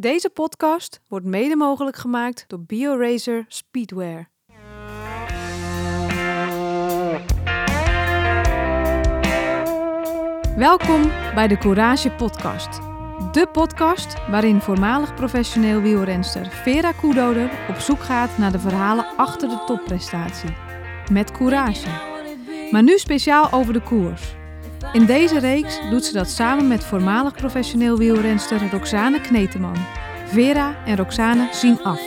Deze podcast wordt mede mogelijk gemaakt door BioRacer Speedwear. Welkom bij de Courage Podcast. De podcast waarin voormalig professioneel wielrenster Vera Koedoder op zoek gaat naar de verhalen achter de topprestatie. Met courage. Maar nu speciaal over de koers. In deze reeks doet ze dat samen met voormalig professioneel wielrenster Roxane Kneteman. Vera en Roxane zien af.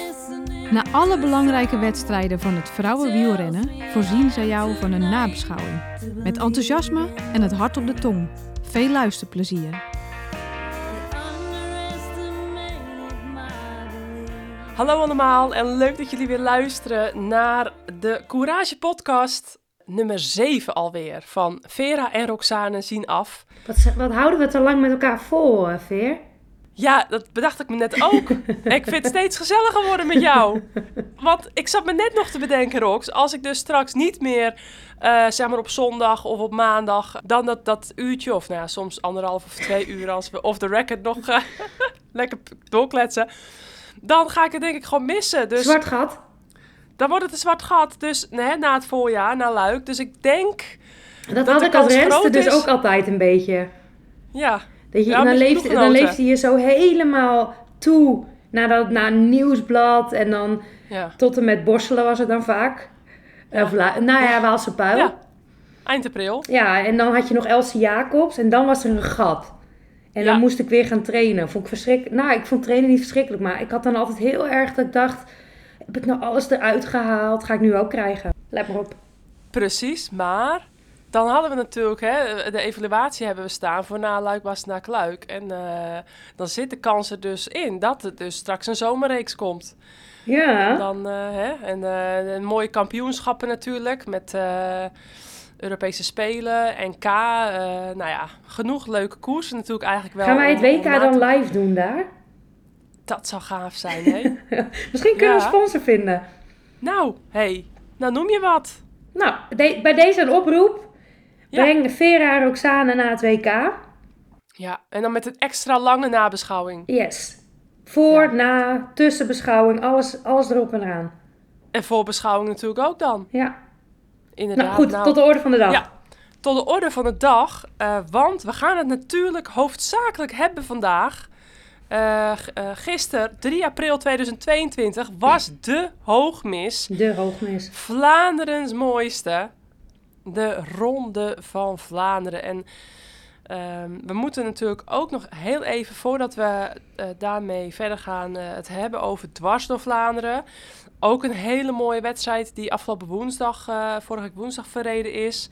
Na alle belangrijke wedstrijden van het vrouwenwielrennen voorzien zij jou van een nabeschouwing. Met enthousiasme en het hart op de tong. Veel luisterplezier. Hallo allemaal en leuk dat jullie weer luisteren naar de Courage podcast nummer 7 alweer van Vera en Roxane zien af. Wat, wat houden we te lang met elkaar vol, eh, Veer? Ja, dat bedacht ik me net ook. ik vind het steeds gezelliger worden met jou. Want ik zat me net nog te bedenken, Rox, als ik dus straks niet meer, eh, zeg maar op zondag of op maandag, dan dat, dat uurtje of nou ja, soms anderhalf of twee uur als we off the record nog eh, lekker doorkletsen, dan ga ik het denk ik gewoon missen. Dus Zwart gat? Dan wordt het een zwart gat, dus nee, na het voorjaar, na Luik. Dus ik denk, Dat, de had ik als renster groot dus ook altijd een beetje. ja, Dat je, Ja, dan, leefde, dan leefde je zo helemaal toe naar, dat, naar een nieuwsblad. En dan ja, tot en met borstelen was het dan vaak. Of, la- nou ja, Waalse puil. ja. Ja. Eind april. en dan had je nog Elsie Jacobs. En dan was er een gat. En Ja. dan moest ik weer gaan trainen. Vond ik verschrikkelijk. Nou, ik vond trainen niet verschrikkelijk. Maar ik had dan altijd heel erg dat ik dacht... Heb ik nou alles eruit gehaald? Ga ik nu ook krijgen? Let maar op. Precies, maar dan hadden we natuurlijk, hè, de evaluatie hebben we staan voor na Luik was na Kluik. En eh, dan zit de kans er dus in dat er dus straks een zomerreeks komt. Ja. Dan, eh, hè, en eh, een mooie kampioenschappen natuurlijk met Europese Spelen, NK. nou ja, genoeg leuke koersen natuurlijk eigenlijk wel. Gaan wij het WK dan live doen daar? Dat zou gaaf zijn, hè? Misschien kunnen we een sponsor vinden. nou, hey, nou noem je wat. Nou, de- bij deze een oproep. Ja. Breng Vera Roxane naar het WK. Ja, en dan met een extra lange nabeschouwing. Yes. Voor, Ja. na, tussenbeschouwing, alles, alles erop en eraan. En voorbeschouwing natuurlijk ook dan. Ja. Inderdaad. Nou goed, nou, tot de orde van de dag. Ja, tot de orde van de dag. eh, want we gaan het natuurlijk hoofdzakelijk hebben vandaag. Eh, gisteren, 3 april 2022, was de hoogmis. De hoogmis. Vlaanderens mooiste. De Ronde van Vlaanderen. En ehm, we moeten natuurlijk ook nog heel even, voordat we eh, daarmee verder gaan, het hebben over Dwars door Vlaanderen. Ook een hele mooie wedstrijd die afgelopen woensdag, vorige week woensdag verreden is.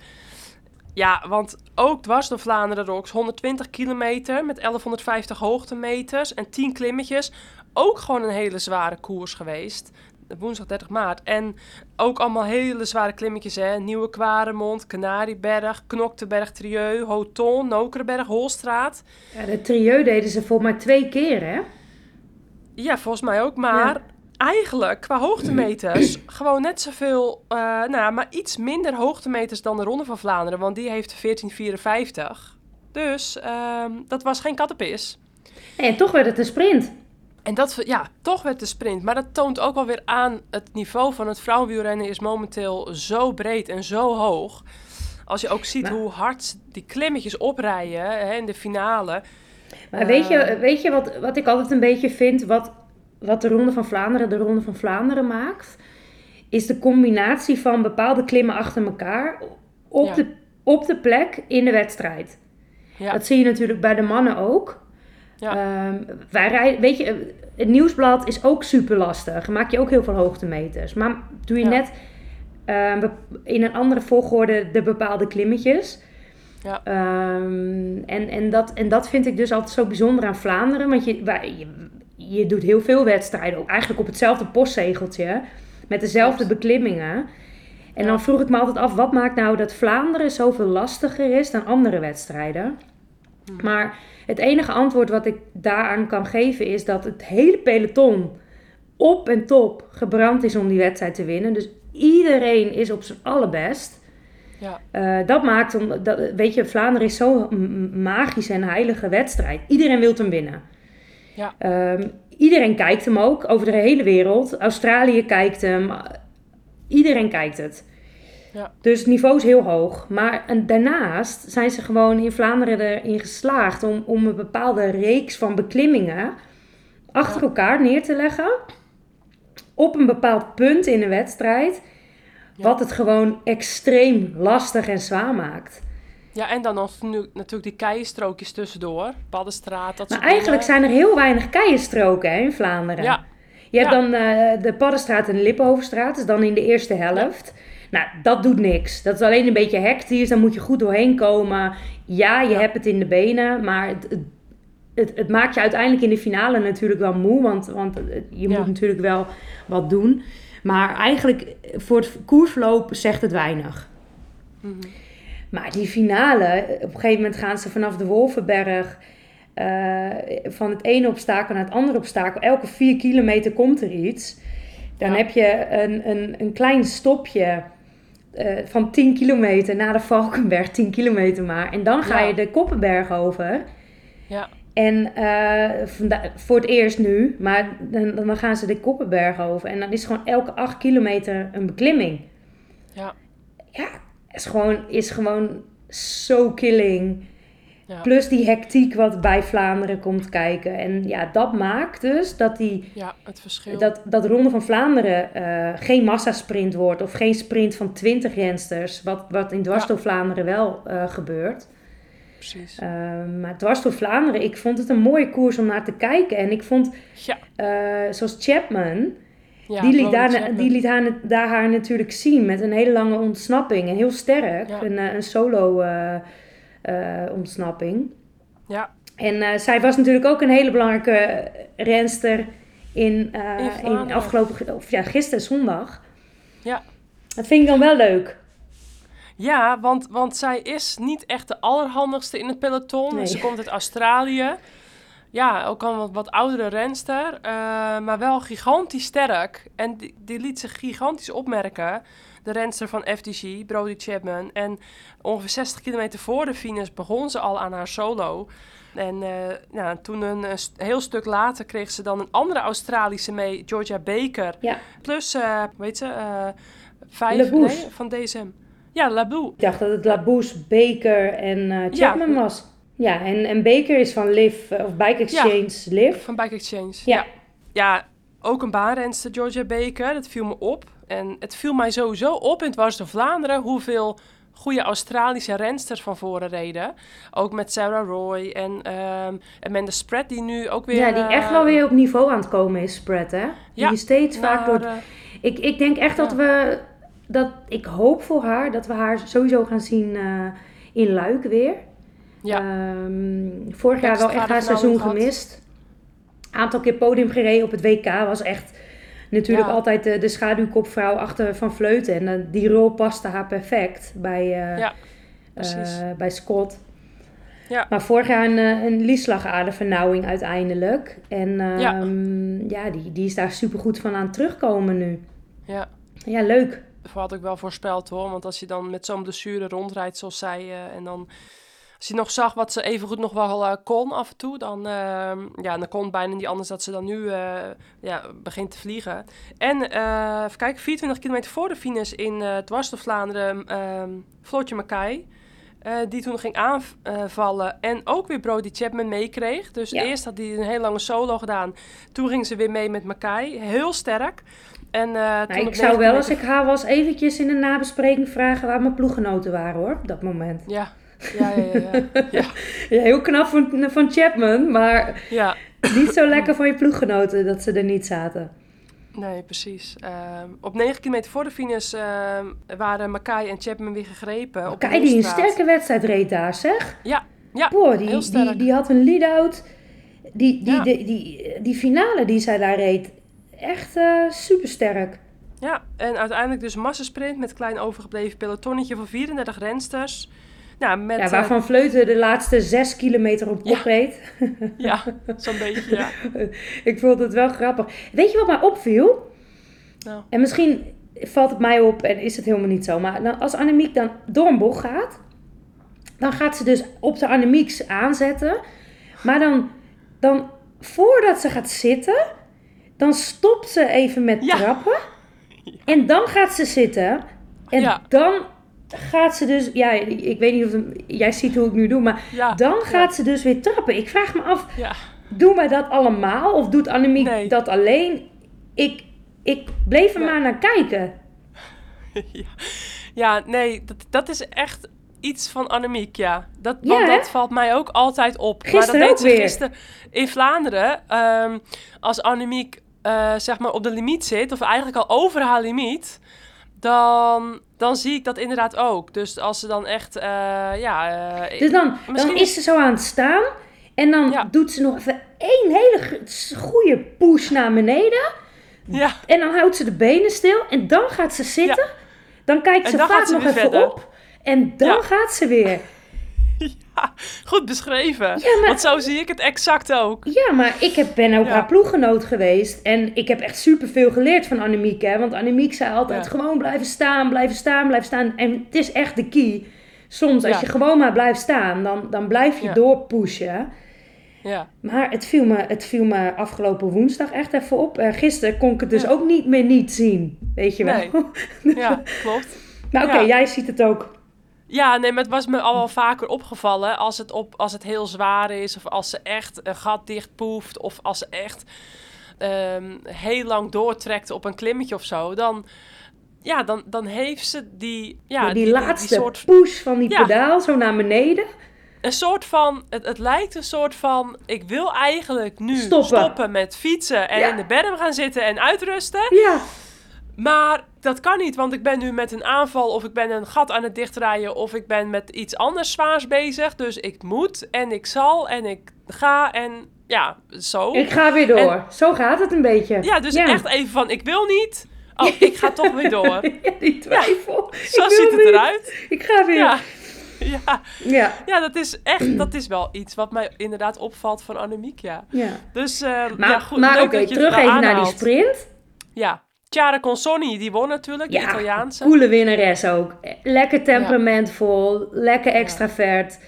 Ja, want ook dwars door Vlaanderen Rocks, 120 kilometer met 1150 hoogtemeters en 10 klimmetjes. Ook gewoon een hele zware koers geweest. Woensdag 30 maart. En ook allemaal hele zware klimmetjes, hè. Nieuwe Kwaremond, Canarieberg, Knokteberg, Trieu, Hoton, Nokerenberg, Holstraat. Ja, de trio deden ze volgens mij twee keer, hè? Ja, volgens mij ook. Maar. Eigenlijk qua hoogtemeters gewoon net zoveel, eh nou maar iets minder hoogtemeters dan de Ronde van Vlaanderen. Want die heeft 1454. Dus ehm, dat was geen kattenpis. En toch werd het een sprint. En dat, ja, toch werd de sprint. Maar dat toont ook wel weer aan het niveau van het vrouwenwielrennen is momenteel zo breed en zo hoog. Als je ook ziet hoe hard die klimmetjes oprijden hè, in de finale. Maar weet je, Ehm. weet je wat, wat ik altijd een beetje vind, wat, wat de Ronde van Vlaanderen de Ronde van Vlaanderen maakt? Is de combinatie van bepaalde klimmen achter elkaar op, Ja. de, op de plek in de wedstrijd. Ja, Dat zie je natuurlijk bij de mannen ook. Ja. Ehm, wij rijden, weet je, het nieuwsblad is ook super lastig. Maak je ook heel veel hoogtemeters. Maar doe je net ehm, in een andere volgorde de bepaalde klimmetjes. Ja. Ehm, en, en, dat, en dat vind ik dus altijd zo bijzonder aan Vlaanderen. Want je, wij- je, je doet heel veel wedstrijden, eigenlijk op hetzelfde postzegeltje. Met dezelfde beklimmingen. En Ja. dan vroeg ik me altijd af, wat maakt nou dat Vlaanderen zoveel lastiger is dan andere wedstrijden? Mhm. Maar het enige antwoord wat ik daaraan kan geven is dat het hele peloton op en top gebrand is om die wedstrijd te winnen. Dus iedereen is op zijn allerbest. ja, Eh, dat maakt, om, dat, weet je, Vlaanderen is zo'n m- magisch en heilige wedstrijd. Iedereen wil hem winnen. Ja. Ehm, iedereen kijkt hem ook, over de hele wereld. Australië kijkt hem. Iedereen kijkt het. Ja. Dus het niveau is heel hoog. Maar en daarnaast zijn ze gewoon in Vlaanderen erin geslaagd om, om een bepaalde reeks van beklimmingen achter Ja. elkaar neer te leggen. Op een bepaald punt in een wedstrijd. Ja. Wat het gewoon extreem lastig en zwaar maakt. Ja, en dan nog nu, natuurlijk die keienstrookjes tussendoor. Paddenstraat, dat Maar soort eigenlijk dingen. zijn er heel weinig keienstroken hè, in Vlaanderen. Ja, Je hebt Ja. dan eh, de Paddenstraat en de Lippenhovenstraat, dus dan in de eerste helft. Nou, dat doet niks. Dat is alleen een beetje hectisch, dan moet je goed doorheen komen. Ja, je Ja. hebt het in de benen, maar het, het, het, maakt je uiteindelijk in de finale natuurlijk wel moe, want, want het- je moet natuurlijk wel wat doen. Maar eigenlijk voor het koersverloop zegt het weinig. Mhm. Maar die finale, op een gegeven moment gaan ze vanaf de Wolvenberg eh, van het ene obstakel naar het andere obstakel. Elke vier kilometer komt er iets. Dan Ja. heb je een, een, een klein stopje eh, van 10 kilometer naar de Valkenberg, 10 kilometer maar. En dan ga Ja. je de Koppenberg over. ja, En eh, voor het eerst nu, maar dan, dan gaan ze de Koppenberg over. En dan is gewoon elke 8 kilometer een beklimming. ja, Ja, is gewoon, is gewoon zo killing. ja. Plus die hectiek wat bij Vlaanderen komt kijken. En ja, dat maakt dus dat, die, ja, het verschil. dat, dat Ronde van Vlaanderen eh, geen massasprint wordt. Of geen sprint van 20 rensters. Wat, wat in dwars Ja. door Vlaanderen wel eh, gebeurt. Precies. Eh, maar dwars door Vlaanderen, ik vond het een mooie koers om naar te kijken. En ik vond, ja, zoals Chapman, ja, die liet, daar, die liet haar, daar haar natuurlijk zien met een hele lange ontsnapping. En heel sterk, Ja. een, eh, een solo eh, eh, ontsnapping. Ja, En zij was natuurlijk ook een hele belangrijke renster in, In in, afgelopen, of ja, gisteren zondag. Ja. Dat vind ik dan wel leuk. ja want, want zij is niet echt de allerhandigste in het peloton. Nee. Ze komt uit Australië. Ja, ook al een wat, wat oudere renster. eh, maar wel gigantisch sterk. En die, die liet zich gigantisch opmerken. De renster van FDG, Brody Chapman. En ongeveer 60 kilometer voor de finish begon ze al aan haar solo. En eh, nou, toen een, heel stuk later kreeg ze dan een andere Australische mee, Georgia Baker. Ja. Plus, weet je, eh vijf Labouche. nee, van DSM. Ja, Labou. Ik dacht dat het Labouche, Baker en Chapman Ja. was. Ja, en, en Baker is van Liv, eh, of Bike Exchange Liv. Van Bike Exchange. Ja. Ja, ook een baanrenster, Georgia Baker. Dat viel me op. En het viel mij sowieso op in het door Vlaanderen... hoeveel goede Australische rensters van voren reden. Ook met Sarah Roy en ehm Amanda Spread, die nu ook weer... Ja, die echt eh, wel weer op niveau aan het komen is, Spread, hè? Die Ja, steeds vaak door... eh, Ik, ik denk echt dat we... Dat, ik hoop voor haar dat we haar sowieso gaan zien eh, in Luik weer. Ja. Ehm, vorig jaar wel echt haar seizoen gehad. gemist. Aantal keer podium gereden op het WK was echt natuurlijk Ja. altijd de, de schaduwkopvrouw achter Van Vleuten. En eh, die rol paste haar perfect bij, eh, Ja, eh, bij Scott. Ja. Maar vorig jaar een, een lieslagadervernauwing uiteindelijk. En Ja. ehm, ja, die, die is daar supergoed van aan terugkomen nu. ja. Ja, leuk. Dat had ik wel voorspeld hoor. Want als je dan met zo'n blessure rondrijdt zoals zij... en dan... Als je nog zag wat ze evengoed nog wel eh, kon af en toe, dan, ehm, ja, dan kon het bijna niet anders dat ze dan nu eh, ja, begint te vliegen. En eh even kijken, 24 kilometer voor de finish in eh dwars door Vlaanderen, ehm Floortje Mackay. eh, die toen ging aanvallen en ook weer Brody Chapman meekreeg. Dus Ja. eerst had hij een hele lange solo gedaan. Toen ging ze weer mee met Mackay. Heel sterk. En, Nou, toen ik zou 9 wel, als ik haar was, eventjes in een nabespreking vragen waar mijn ploeggenoten waren hoor, op dat moment. Ja, ja, ja, ja. ja. heel knap van, van Chapman, maar ja. niet zo lekker van je ploeggenoten dat ze er niet zaten. Nee, precies. Ehm, op 9 kilometer voor de finish ehm, waren Mackay en Chapman weer gegrepen. Kijk, die een sterke wedstrijd reed daar, zeg. Ja, ja. Boah, die, heel die, sterk. die had een lead-out. Die, die, Ja. die, die, die finale die zij daar reed, echt super sterk. Ja, en uiteindelijk dus massasprint met klein overgebleven pelotonnetje van 34 rensters. Nou, met, Ja, eh, waarvan Vleuten de laatste zes kilometer op kop Ja. reed. ja, zo'n beetje, ja. Ik vond het wel grappig. Weet je wat mij opviel? Nou, En misschien valt het mij op en is het helemaal niet zo. Maar dan, als Annemiek dan door een bocht gaat, dan gaat ze dus op de Annemieks aanzetten. Maar dan, dan voordat ze gaat zitten, dan stopt ze even met Ja. trappen. En dan gaat ze zitten. En Ja. dan gaat ze dus, ja, ik weet niet of het- jij ziet hoe ik nu doe, maar Ja. dan gaat ze dus weer trappen. Ik vraag me af, Ja. doen wij dat allemaal of doet Annemiek Nee. dat alleen? Ik, ik bleef er Nee. maar naar kijken. ja. ja, nee, dat, dat is echt iets van Annemiek, ja. Dat, want dat valt mij ook altijd op. Gisteren maar dat deed ze weer. gisteren in Vlaanderen. ehm, als Annemiek eh, zeg maar op de limiet zit, of eigenlijk al over haar limiet, dan, dan zie ik dat inderdaad ook. Dus als ze dan echt, eh, ja... eh, Dus dan, dan is ze zo aan het staan. En dan Ja. doet ze nog even één hele goede push naar beneden. ja, En dan houdt ze de benen stil. En dan gaat ze zitten. Dan kijkt ze vaak nog even verder. op. En dan gaat ze weer. goed beschreven. Ja, maar- Want zo zie ik het exact ook. Ja, maar ik heb, ben ook Ja. haar ploeggenoot geweest. En ik heb echt superveel geleerd van Annemiek. Hè? Want Annemiek zei altijd Ja. gewoon blijven staan, blijven staan, blijven staan. En het is echt de key. Soms als je gewoon maar blijft staan, dan, dan blijf je doorpushen. Ja, Maar het viel, me, het viel me afgelopen woensdag echt even op. Eh, gisteren kon ik het dus Ja. ook niet meer niet zien. Weet je wel. Nee. ja klopt. maar oké, Ja. jij ziet het ook. Ja, nee, maar het was me al wel vaker opgevallen als het, op, als het heel zwaar is, of als ze echt een gat dichtpoeft, of als ze echt ehm, heel lang doortrekt op een klimmetje of zo, dan, ja, dan, dan heeft ze die, ja, die, laatste soort, push van die Ja. pedaal zo naar beneden. een soort van, het, het lijkt een soort van, ik wil eigenlijk nu Stoppen. stoppen, met fietsen en Ja. in de berm gaan zitten en uitrusten, Ja, maar dat kan niet, want ik ben nu met een aanval of ik ben een gat aan het dichtdraaien of ik ben met iets anders zwaars bezig. Dus ik moet en ik zal en ik ga en ja, zo. ik ga weer door. zo gaat het een beetje. Ja, dus echt even van ik wil niet. Oh, ik ga toch weer door. Ja, die twijfel. Zo ziet het niet. eruit. Ik ga weer. Ja. Ja, Ja. ja, dat is echt, dat is wel iets wat mij inderdaad opvalt van Annemiek, ja. ja. Dus, eh, Maar, ja, goed, maar oké, het terug even naar die sprint. Ja, Chiara Consonni, die won natuurlijk, de Ja, Italiaanse. coole winnares ook. Lekker temperamentvol, lekker extravert.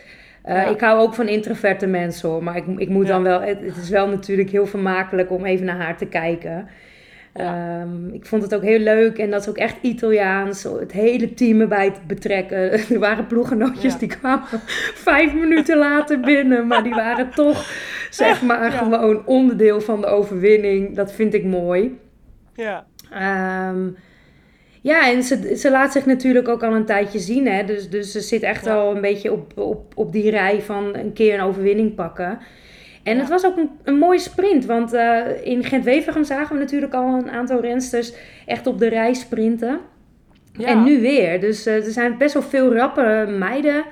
Eh, Ja. Ik hou ook van introverte mensen hoor. Maar ik, ik moet Ja. dan wel. Het, het is wel natuurlijk heel vermakelijk om even naar haar te kijken. Ja. Ehm, ik vond het ook heel leuk en dat is ook echt Italiaans. Het hele team erbij te betrekken. Er waren ploegenootjes Ja. die kwamen vijf minuten later binnen. Maar die waren toch, zeg maar, Ja. gewoon onderdeel van de overwinning. Dat vind ik mooi. Ja, Ehm, ja, en ze, ze laat zich natuurlijk ook al een tijdje zien. Hè? Dus, dus ze zit echt Ja. al een beetje op, op, op die rij van een keer een overwinning pakken. En Ja. het was ook een, een mooie sprint. Want eh, in Gent-Wevergem zagen we natuurlijk al een aantal rensters echt op de rij sprinten. ja. En nu weer. Dus eh, er zijn best wel veel rappe meiden.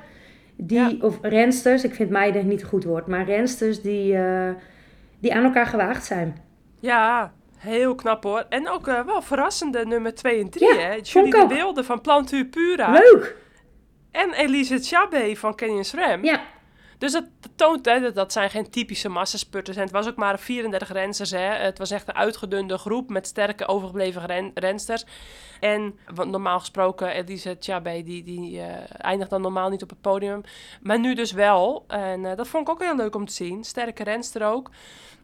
Die. Of rensters. Ik vind meiden niet een goed woord. Maar rensters die, eh, die aan elkaar gewaagd zijn. Ja, heel knap hoor. En ook eh, wel verrassende nummer 2 en 3, Ja, hè? Julie de. Wilde van Plantuur Pura. Leuk! En Elise Chabé van Canyon SRAM. Ja, Dus dat, toont, hè, dat, dat zijn geen typische massasputters. En het was ook maar 34 rensters, hè. Het was echt een uitgedunde groep met sterke overgebleven ren, rensters. En want normaal gesproken, Elise Chabé, die, die eh, eindigt dan normaal niet op het podium. Maar nu dus wel. En eh, dat vond ik ook heel leuk om te zien. Sterke renster ook.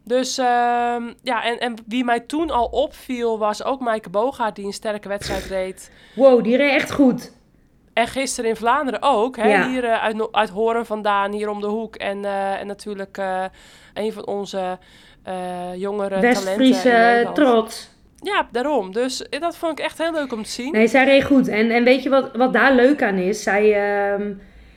Dus ehm, ja, en, en wie mij toen al opviel was ook Maaike Bogaert, die een sterke wedstrijd reed. wow, die reed echt goed. En gisteren in Vlaanderen ook. Hè? Ja. Hier eh, uit, uit Horen vandaan, hier om de hoek. En, eh, en natuurlijk eh, een van onze jongere talenten trots. Ja, daarom. Dus dat vond ik echt heel leuk om te zien. Nee, zij reed goed. En, en weet je wat, wat daar leuk aan is? Zij, ehm,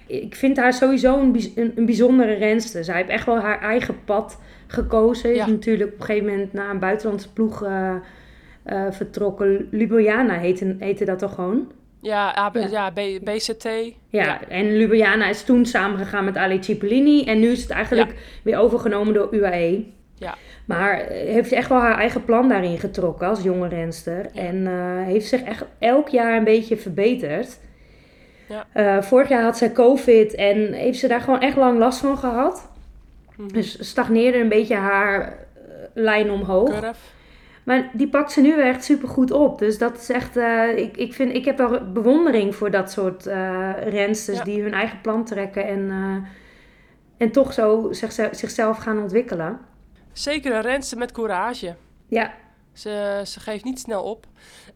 ik vind haar sowieso een, een bijzondere renster. Zij heeft echt wel haar eigen pad gekozen. Ja. Is natuurlijk op een gegeven moment naar een buitenlandse ploeg eh, eh, vertrokken. Ljubljana heette, heette dat toch gewoon? Ja, AB, Ja. ja. B- BCT. Ja, en Ljubljana is toen samengegaan met Ali Cipollini. En nu is het eigenlijk weer overgenomen door UAE. Ja. Maar eh, heeft echt wel haar eigen plan daarin getrokken als jonge renster. En heeft zich echt elk jaar een beetje verbeterd. Ja. Vorig jaar had zij COVID en heeft ze daar gewoon echt lang last van gehad. Mhm. Dus stagneerde een beetje haar eh, lijn omhoog. Curve. Maar die pakt ze nu weer echt super goed op. Dus dat is echt. eh, ik, ik, vind, ik heb wel bewondering voor dat soort eh rensters Ja. die hun eigen plan trekken en, en toch zo zich, zichzelf gaan ontwikkelen. Zeker een renster met courage. Ja, Ze, ze geeft niet snel op.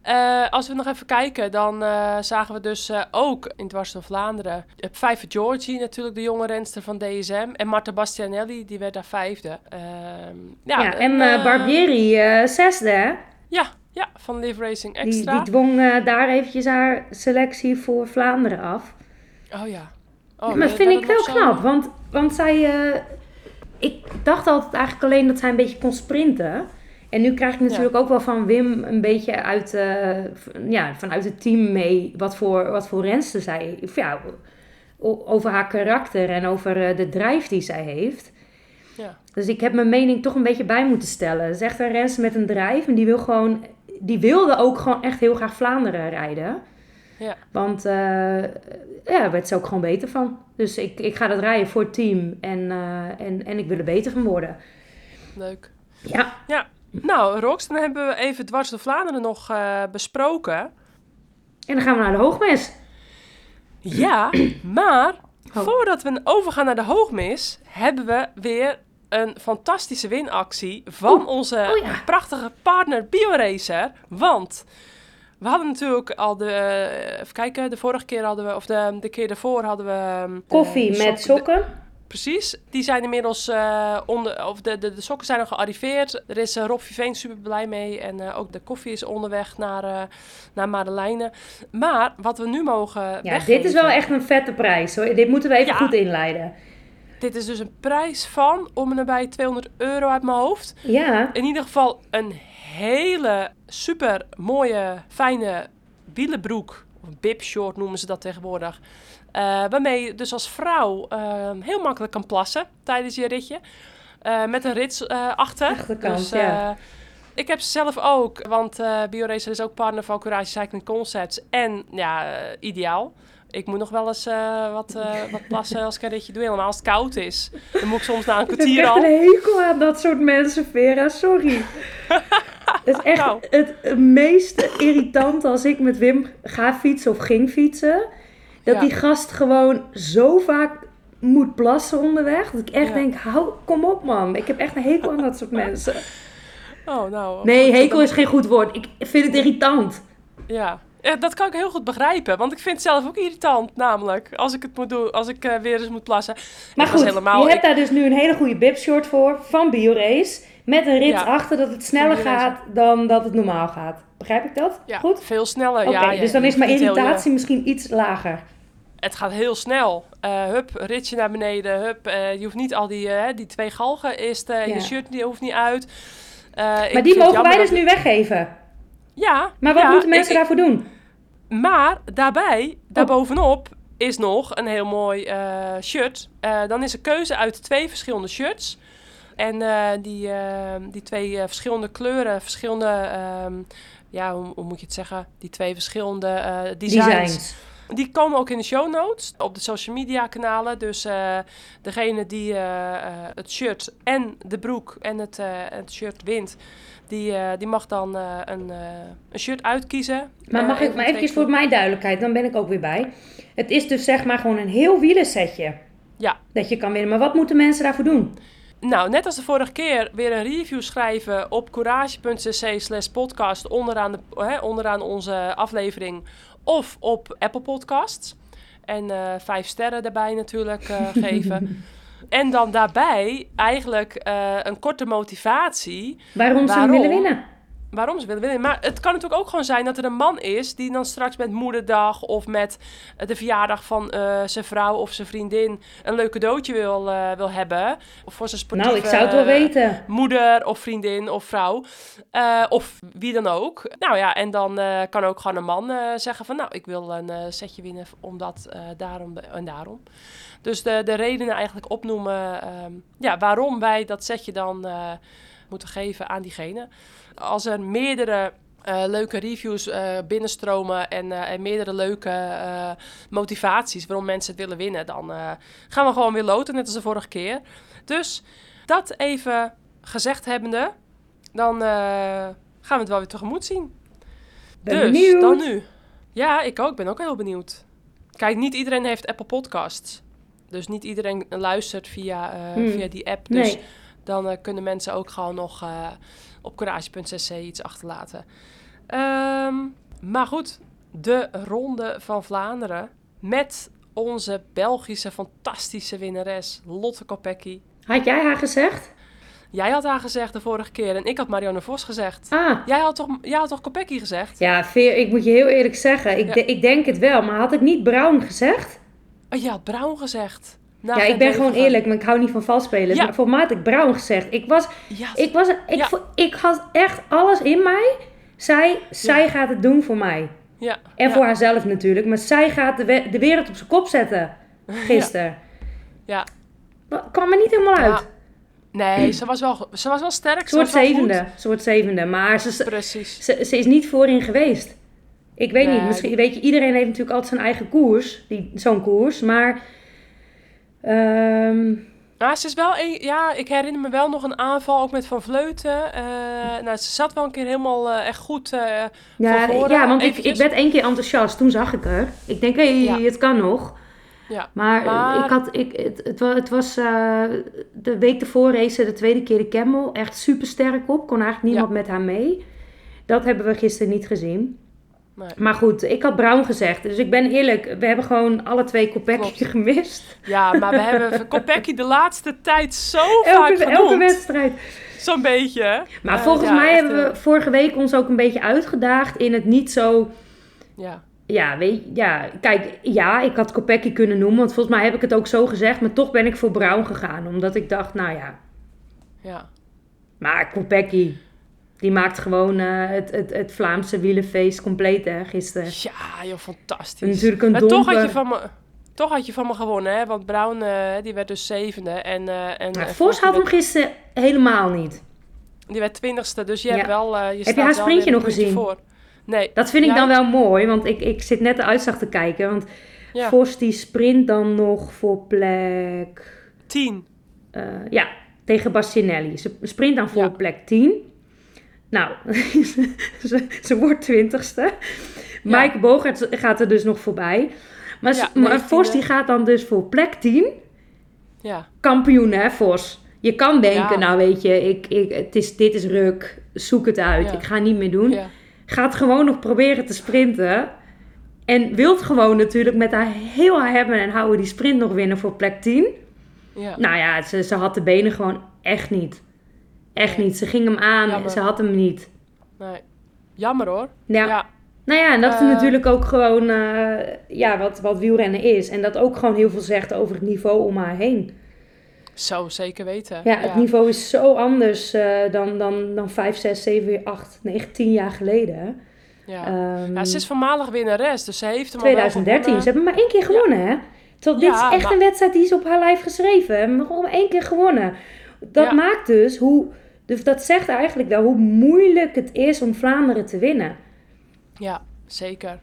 Eh, als we nog even kijken, dan eh, zagen we dus eh, ook in Dwars door Vlaanderen... Op vijfde Georgie natuurlijk, de jonge renster van DSM. En Marta Bastianelli, die werd daar vijfde. Ehm, ja, ja, en Barbieri zesde, hè? Ja, ja, van Live Racing Extra. die dwong daar eventjes haar selectie voor Vlaanderen af. Oh ja. Oh, maar vind ik wel knap, want, want zij... ik dacht altijd eigenlijk alleen dat zij een beetje kon sprinten. En nu krijg ik natuurlijk ook wel van Wim een beetje uit, eh, ja, vanuit het team mee... wat voor, wat voor renster zij... Ja, over haar karakter en over eh, de drijf die zij heeft. Ja. Dus ik heb mijn mening toch een beetje bij moeten stellen. Het is echt een renster met een drijf. En die, wil gewoon, die wilde ook gewoon echt heel graag Vlaanderen rijden. Ja. Want eh ja, daar werd ze ook gewoon beter van. Dus ik, ik ga dat rijden voor het team. En, en, en ik wil er beter van worden. Leuk. Ja, Nou, Rox, dan hebben we even Dwars door Vlaanderen nog eh, besproken. en dan gaan we naar de hoogmes. Ja, maar Oh. voordat we overgaan naar de hoogmis, hebben we weer een fantastische winactie van onze oh ja. prachtige partner BioRacer. Want we hadden natuurlijk al de, eh, even kijken, de vorige keer hadden we, of de, de keer daarvoor hadden we... ehm, de Koffie met sok- sokken. Precies, die zijn inmiddels eh, onder, of de, de, de sokken zijn al gearriveerd. Er is eh, Rob Viveen super blij mee en eh, ook de koffie is onderweg naar, naar Madeleine. Maar wat we nu mogen Ja, weggeven, dit is wel echt een vette prijs hoor. Dit moeten we even Ja. goed inleiden. Dit is dus een prijs van, om en nabij 200 euro uit mijn hoofd. Ja, In ieder geval een hele super mooie, fijne wielenbroek. Of bib short noemen ze dat tegenwoordig. Eh, waarmee je dus als vrouw eh, heel makkelijk kan plassen tijdens je ritje. Eh, met een rits eh, achter. Achterkant, dus, ja. ik heb ze zelf ook, want eh BioRacer is ook partner van Courage Cycling Concepts. En ja, ideaal. Ik moet nog wel eens wat, wat plassen als ik een ritje doe. Helemaal als het koud is. Dan moet ik soms na een ik heb kwartier al. een hekel aan dat soort mensen, Vera. Sorry. Het is echt Nou. het meest irritante als ik met Wim ga fietsen of ging fietsen. Dat Ja. die gast gewoon zo vaak moet plassen onderweg. Dat ik echt Ja. denk, hou, kom op man. Ik heb echt een hekel aan dat soort mensen. Oh, nou. Nee, hekel is geen goed woord. Ik vind het irritant. Ja. ja, dat kan ik heel goed begrijpen. Want ik vind het zelf ook irritant, namelijk. Als ik het moet doen, als ik eh, weer eens moet plassen. Maar Ik goed, helemaal, je hebt ik- daar dus nu een hele goede bibshort voor van BioRace. Met een rit Ja. achter dat het sneller gaat dan dat het normaal gaat. Begrijp ik dat? ja, Goed? veel sneller. Oké, dus dan is mijn irritatie misschien iets lager. Het gaat heel snel. Eh, hup, ritje naar beneden. Hup, eh, je hoeft niet al die, eh, die twee galgen eerst Ja. je shirt, die hoeft niet uit. Maar die mogen wij dus dat- nu weggeven. Ja. Maar wat ja, moeten mensen ik- daarvoor doen? Maar daarbij, daarbovenop, is nog een heel mooi shirt. Dan is er keuze uit twee verschillende shirts. En die, die twee verschillende kleuren, verschillende, ehm, ja, hoe, hoe moet je het zeggen? Die twee verschillende designs. Designs. Die komen ook in de show notes op de social media kanalen. Dus eh, degene die eh, eh, het shirt en de broek en het, het shirt wint, die, die mag dan een, een shirt uitkiezen. Maar mag ik maar eventjes voor mijn duidelijkheid, dan ben ik ook weer bij. Het is dus zeg maar gewoon een heel wielersetje Ja. dat je kan winnen. Maar wat moeten mensen daarvoor doen? Nou, net als de vorige keer weer een review schrijven op courage.cc slash podcast onderaan, de, hè, onderaan onze aflevering of op Apple Podcasts. En eh, vijf sterren daarbij natuurlijk eh, geven. En dan daarbij eigenlijk eh, een korte motivatie Waarom, ze Waarom? willen winnen? Waarom ze willen winnen. Maar het kan natuurlijk ook gewoon zijn dat er een man is die dan straks met moederdag of met eh, de verjaardag van eh, zijn vrouw of zijn vriendin een leuk cadeautje wil, eh, wil hebben. Of voor zijn sportieve Nou, ik zou het wel weten. moeder of vriendin of vrouw. Of wie dan ook. Nou ja, en dan kan ook gewoon een man zeggen van... nou, ik wil een setje winnen omdat daarom en daarom. Dus de, de redenen eigenlijk opnoemen... ehm, ja, waarom wij dat setje dan moeten geven aan diegene. Als er meerdere... eh, leuke reviews eh, binnenstromen en, eh, en meerdere leuke motivaties waarom mensen het willen winnen, dan gaan we gewoon weer loten, net als de vorige keer. Dus dat even gezegd hebbende, dan gaan we het wel weer tegemoet zien. Dus, benieuwd. dan nu. Ja, ik ook. Ik ben ook heel benieuwd. Kijk, niet iedereen heeft Apple Podcasts. Dus niet iedereen luistert via, Hmm. via die app. Dus Nee. Dan eh, kunnen mensen ook gewoon nog eh, op courage.cc iets achterlaten. Ehm, maar goed, de Ronde van Vlaanderen met onze Belgische fantastische winnares Lotte Kopecky. Had jij haar gezegd? Jij had haar gezegd de vorige keer en ik had Marianne Vos gezegd. Ah, Jij had toch, jij had toch Kopecky gezegd? ja, Veer, ik moet je heel eerlijk zeggen. Ik, Ja. de- ik denk het wel, maar had ik niet Brown gezegd? Oh, je had Brown gezegd. Nou, ja, ik ben gewoon van- eerlijk, maar ik hou niet van valspelers. Ja. Maar voor had ik Brown gezegd. Ik was, ik was, ik, Ja. ik had echt alles in mij. Zij, zij gaat het doen voor mij. ja, En voor haarzelf natuurlijk. Maar zij gaat de, we- de wereld op zijn kop zetten. Gisteren. Ja. Wa- Kwam er niet helemaal uit. Nee, ze was wel, ze was wel sterk. Ze wordt zevende. Ze wordt zevende. Maar ze, Precies. ze, ze is niet voorin geweest. Ik weet niet. Misschien, weet je, iedereen heeft natuurlijk altijd zijn eigen koers. Die- Zo'n koers. Maar... Nou, ze is wel een, ja, ik herinner me wel nog een aanval ook met Van Vleuten. Eh, nou, ze zat wel een keer helemaal eh, echt goed. eh, ja, voren ja, want ik, eventjes. ik werd één keer enthousiast. Toen zag ik haar. Ik denk, hé, Ja. het kan nog. ja. Maar, Maar- ik had, ik, het, het, wa- het was de week ervoor race de tweede keer de Camel. Echt super sterk op. Kon eigenlijk niemand met haar mee. Dat hebben we gisteren niet gezien. Nee. Maar goed, ik had Brown gezegd. Dus ik ben eerlijk, we hebben gewoon alle twee Kopecky gemist. ja, maar we hebben Kopecky de laatste tijd zo vaak Elke, genoemd. elke wedstrijd. Zo'n beetje? Maar Eh, volgens ja, mij echt, hebben eh, we vorige week ons ook een beetje uitgedaagd in het niet zo... Ja, Ja, weet ja, kijk, ja, ik had Kopecky kunnen noemen. Want volgens mij heb ik het ook zo gezegd. Maar toch ben ik voor Brown gegaan. Omdat ik dacht, nou ja, ja. Maar Kopecky, die maakt gewoon eh, het, het, het Vlaamse wielenfeest compleet hè, gisteren. Ja, joh, fantastisch. Natuurlijk een maar toch had, je van me, toch had je van me gewonnen, hè? Want Brown, eh, die werd dus zevende. En, eh en eh, Vos had hem gisteren helemaal niet. die werd twintigste, dus je Ja. hebt wel... je staat je haar sprintje nog gezien? Voor. Nee. Dat vind ik dan wel mooi, want ik, ik zit net de uitslag te kijken. Want Ja. Vos die sprint dan nog voor plek... Tien. eh, ja, tegen Bastianelli. Ze sprint dan voor Ja. plek 10. Nou, ze, ze wordt twintigste. Ja. Mike Bogert gaat er dus nog voorbij. Maar, Ja, maar Vos 19e. die gaat dan dus voor plek 10. Ja. kampioen, hè, Vos. Je kan denken, Ja. nou weet je, ik, ik, het is, dit is ruk, zoek het uit, ik ga niet meer doen. Gaat gewoon nog proberen te sprinten. En wilt gewoon natuurlijk met haar heel haar hebben en houden die sprint nog winnen voor plek 10. Ja. Nou ja, ze, ze had de benen gewoon echt niet. Echt Nee. niet. Ze ging hem aan, Jammer. ze had hem niet. Nee. Jammer hoor. Ja. Ja. Nou ja, en dat is Eh. natuurlijk ook gewoon eh, ja, wat, wat wielrennen is. En dat ook gewoon heel veel zegt over het niveau om haar heen. Zo, zeker weten. Ja, het niveau is zo anders eh, dan, dan, dan 5, 6, 7, 8, 9, 10 jaar geleden. Ja. Ehm, ja, ze is voormalig winnares, dus ze heeft hem al wel 2013. Ze hebben maar één keer gewonnen, hè? Terwijl dit Ja, is echt maar- een wedstrijd die is op haar lijf geschreven. gewoon één keer gewonnen. Dat maakt dus hoe... Dus dat zegt eigenlijk wel hoe moeilijk het is om Vlaanderen te winnen. Ja, zeker.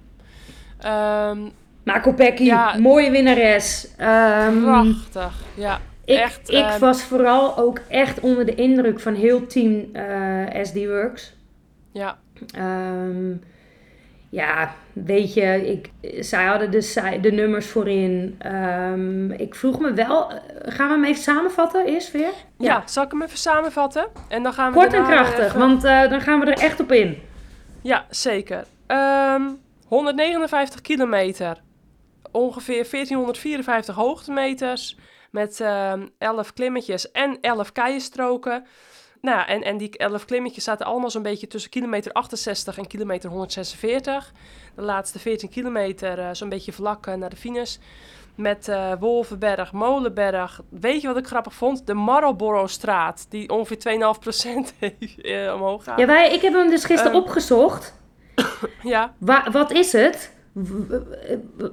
Maar Kopecky, Ja. mooie winnares. Ehm, prachtig. Ja, ik echt. ik ehm, was vooral ook echt onder de indruk van heel team eh, SD Works. ja, Ehm, ja, weet je, ik, zij hadden de, de nummers voorin. Ehm, ik vroeg me wel, gaan we hem even samenvatten eerst weer? ja. zal ik hem even samenvatten? En dan gaan we Kort en krachtig, even- want eh, dan gaan we er echt op in. Ja, zeker. Ehm, 159 kilometer. Ongeveer 1454 hoogtemeters. Met ehm 11 klimmetjes en 11 keistroken. Nou, en, en die 11 klimmetjes zaten allemaal zo'n beetje tussen kilometer 68 en kilometer 146. De laatste 14 kilometer eh, zo'n beetje vlak eh, naar de finish. Met eh, Wolvenberg, Molenberg. Weet je wat ik grappig vond? De Marlboro-straat, die ongeveer 2,5% heeft, eh, omhoog gaat. Ja, wij, ik heb hem dus gisteren Ehm. opgezocht. ja, Wa- wat is het? W-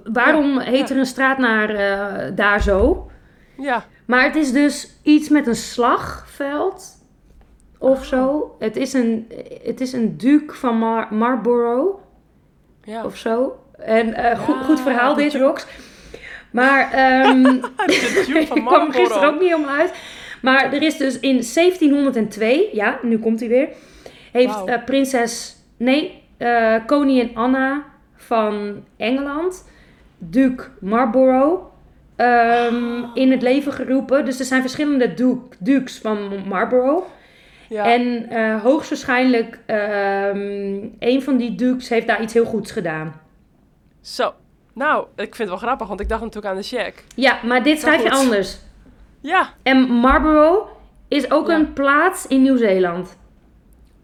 waarom heet ja. er een straat naar daar zo? ja. Maar het is dus iets met een slagveld of zo. Het is een, het is een duke van Mar- Marlborough. ja. of zo. En eh, goed, Ja, goed verhaal dit. Rox. Maar ehm ik kwam er gisteren ook niet helemaal uit. Maar er is dus in 1702, ja, nu komt hij weer, heeft eh, prinses, nee, eh, koningin Anna van Engeland, Duke Marlborough, ehm, in het leven geroepen. Dus er zijn verschillende duke, dukes van Marlborough. Ja. En eh, hoogstwaarschijnlijk ehm een van die dukes heeft daar iets heel goeds gedaan. Zo. Nou, ik vind het wel grappig, want ik dacht natuurlijk aan de check. Ja, maar dit schrijf je anders. Ja. En Marlborough is ook Ja. een plaats in Nieuw-Zeeland.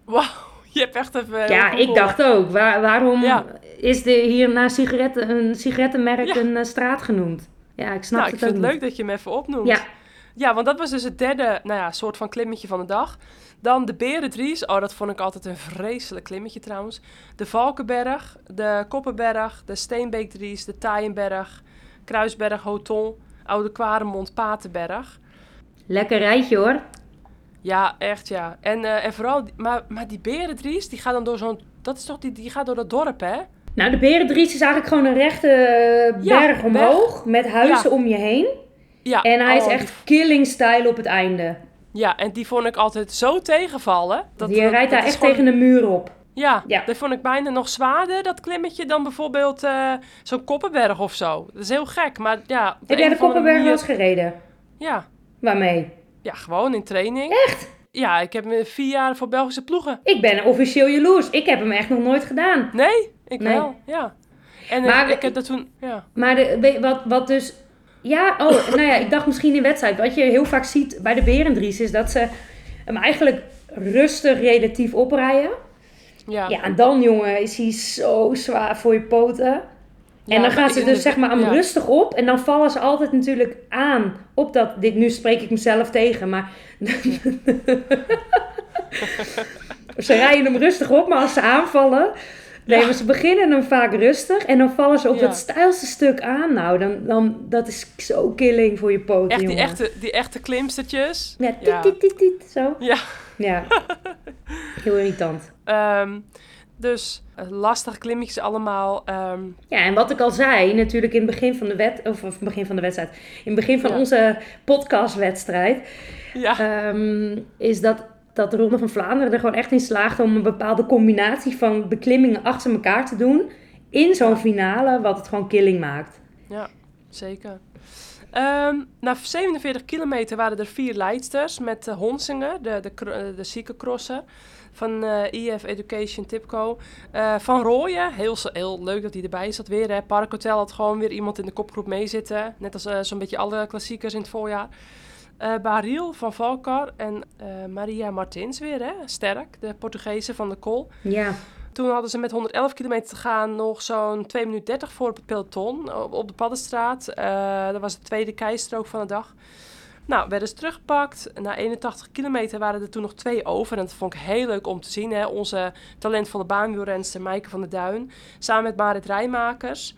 Wauw. Je hebt echt even... Ja, ik dacht ook. Waar, waarom Ja. is de, hier na sigaretten, een sigarettenmerk Ja. een eh, straat genoemd? Ja, ik snap Nou, ik het vind ook het leuk niet. dat je hem even opnoemt. Ja, Ja, want dat was dus het derde, nou ja, soort van klimmetje van de dag. Dan de Berendries. Oh, dat vond ik altijd een vreselijk klimmetje trouwens. De Valkenberg, de Koppenberg, de Steenbeekdries, de Taaienberg, Kruisberg, Hoton, Oude Kwaremond, Patenberg. lekker rijtje hoor. Ja, echt ja. En, eh, en vooral, maar, maar die Berendries, die gaat dan door zo'n, dat is toch, die, die gaat door dat dorp, hè? Nou, de Berendries is eigenlijk gewoon een rechte eh, Ja, berg omhoog met huizen om je heen. Ja. En hij is oh, echt killing style op het einde. Ja, en die vond ik altijd zo tegenvallen. Dat, Die rijdt daar echt gewoon- tegen de muur op. Ja, Ja. dat vond ik bijna nog zwaarder, dat klimmetje, dan bijvoorbeeld eh, zo'n Koppenberg of zo. Dat is heel gek, maar ja... Heb jij de Koppenberg wel eens gereden? Ja, Waarmee? ja, gewoon in training. Echt? Ja, ik heb me vier jaar voor Belgische ploegen. Ik ben officieel jaloers. Ik heb hem echt nog nooit gedaan. Nee, ik Nee. wel, ja. En Maar- ik, ik heb dat toen, ja. Maar de, wat, wat dus... Ja, oh, nou ja, ik dacht misschien in wedstrijd. Wat je heel vaak ziet bij de Berendries is dat ze hem eigenlijk rustig relatief oprijden. Ja, Ja, en dan jongen is hij zo zwaar voor je poten. En dan gaan ze dus zeg maar hem ja. rustig op. En dan vallen ze altijd natuurlijk aan op dat... Dit, nu spreek ik mezelf tegen, maar... ze rijden hem rustig op, maar als ze aanvallen... Nee, maar ze beginnen hem vaak rustig. En dan vallen ze op dat stijlste stuk aan. Nou, dan, dan, dat is zo killing voor je poten, Echt die jongen. echte, die echte klimstertjes. Ja, tiet, Ja. tiet, tiet, tiet, zo. Ja. Ja. Heel irritant. Ehm, dus eh, lastige klimmetjes allemaal. ehm, Ja, en wat ik al zei, natuurlijk in het begin van de wet, of, of begin van de wedstrijd, in het begin van Ja. onze podcastwedstrijd, ja, ehm, is dat, dat de Ronde van Vlaanderen er gewoon echt in slaagde om een bepaalde combinatie van beklimmingen achter elkaar te doen in zo'n finale, wat het gewoon killing maakt. ja, zeker. Ehm, na 47 kilometer waren er vier leidsters met uh, Honsinger, de, de, cro- eh, de ziekencrosser van eh EF Education Tipco. Eh, van Rooyen, heel, heel leuk dat hij erbij zat weer. Hè. Park Hotel had gewoon weer iemand in de kopgroep meezitten. Net als eh, zo'n beetje alle klassiekers in het voorjaar. Eh Baril van Valkar en eh, Maria Martins weer, hè? sterk, de Portugese van de Col. Ja, Toen hadden ze met 111 kilometer te gaan nog zo'n 2 minuten 30 voor het peloton op, op de Paddenstraat. Eh, dat was de tweede keistrook van de dag. Nou, werden ze teruggepakt. Na 81 kilometer waren er toen nog twee over. En dat vond ik heel leuk om te zien. Hè? Onze talentvolle baanwielrenster Maaike van der Duin. Samen met Marit Rijmakers.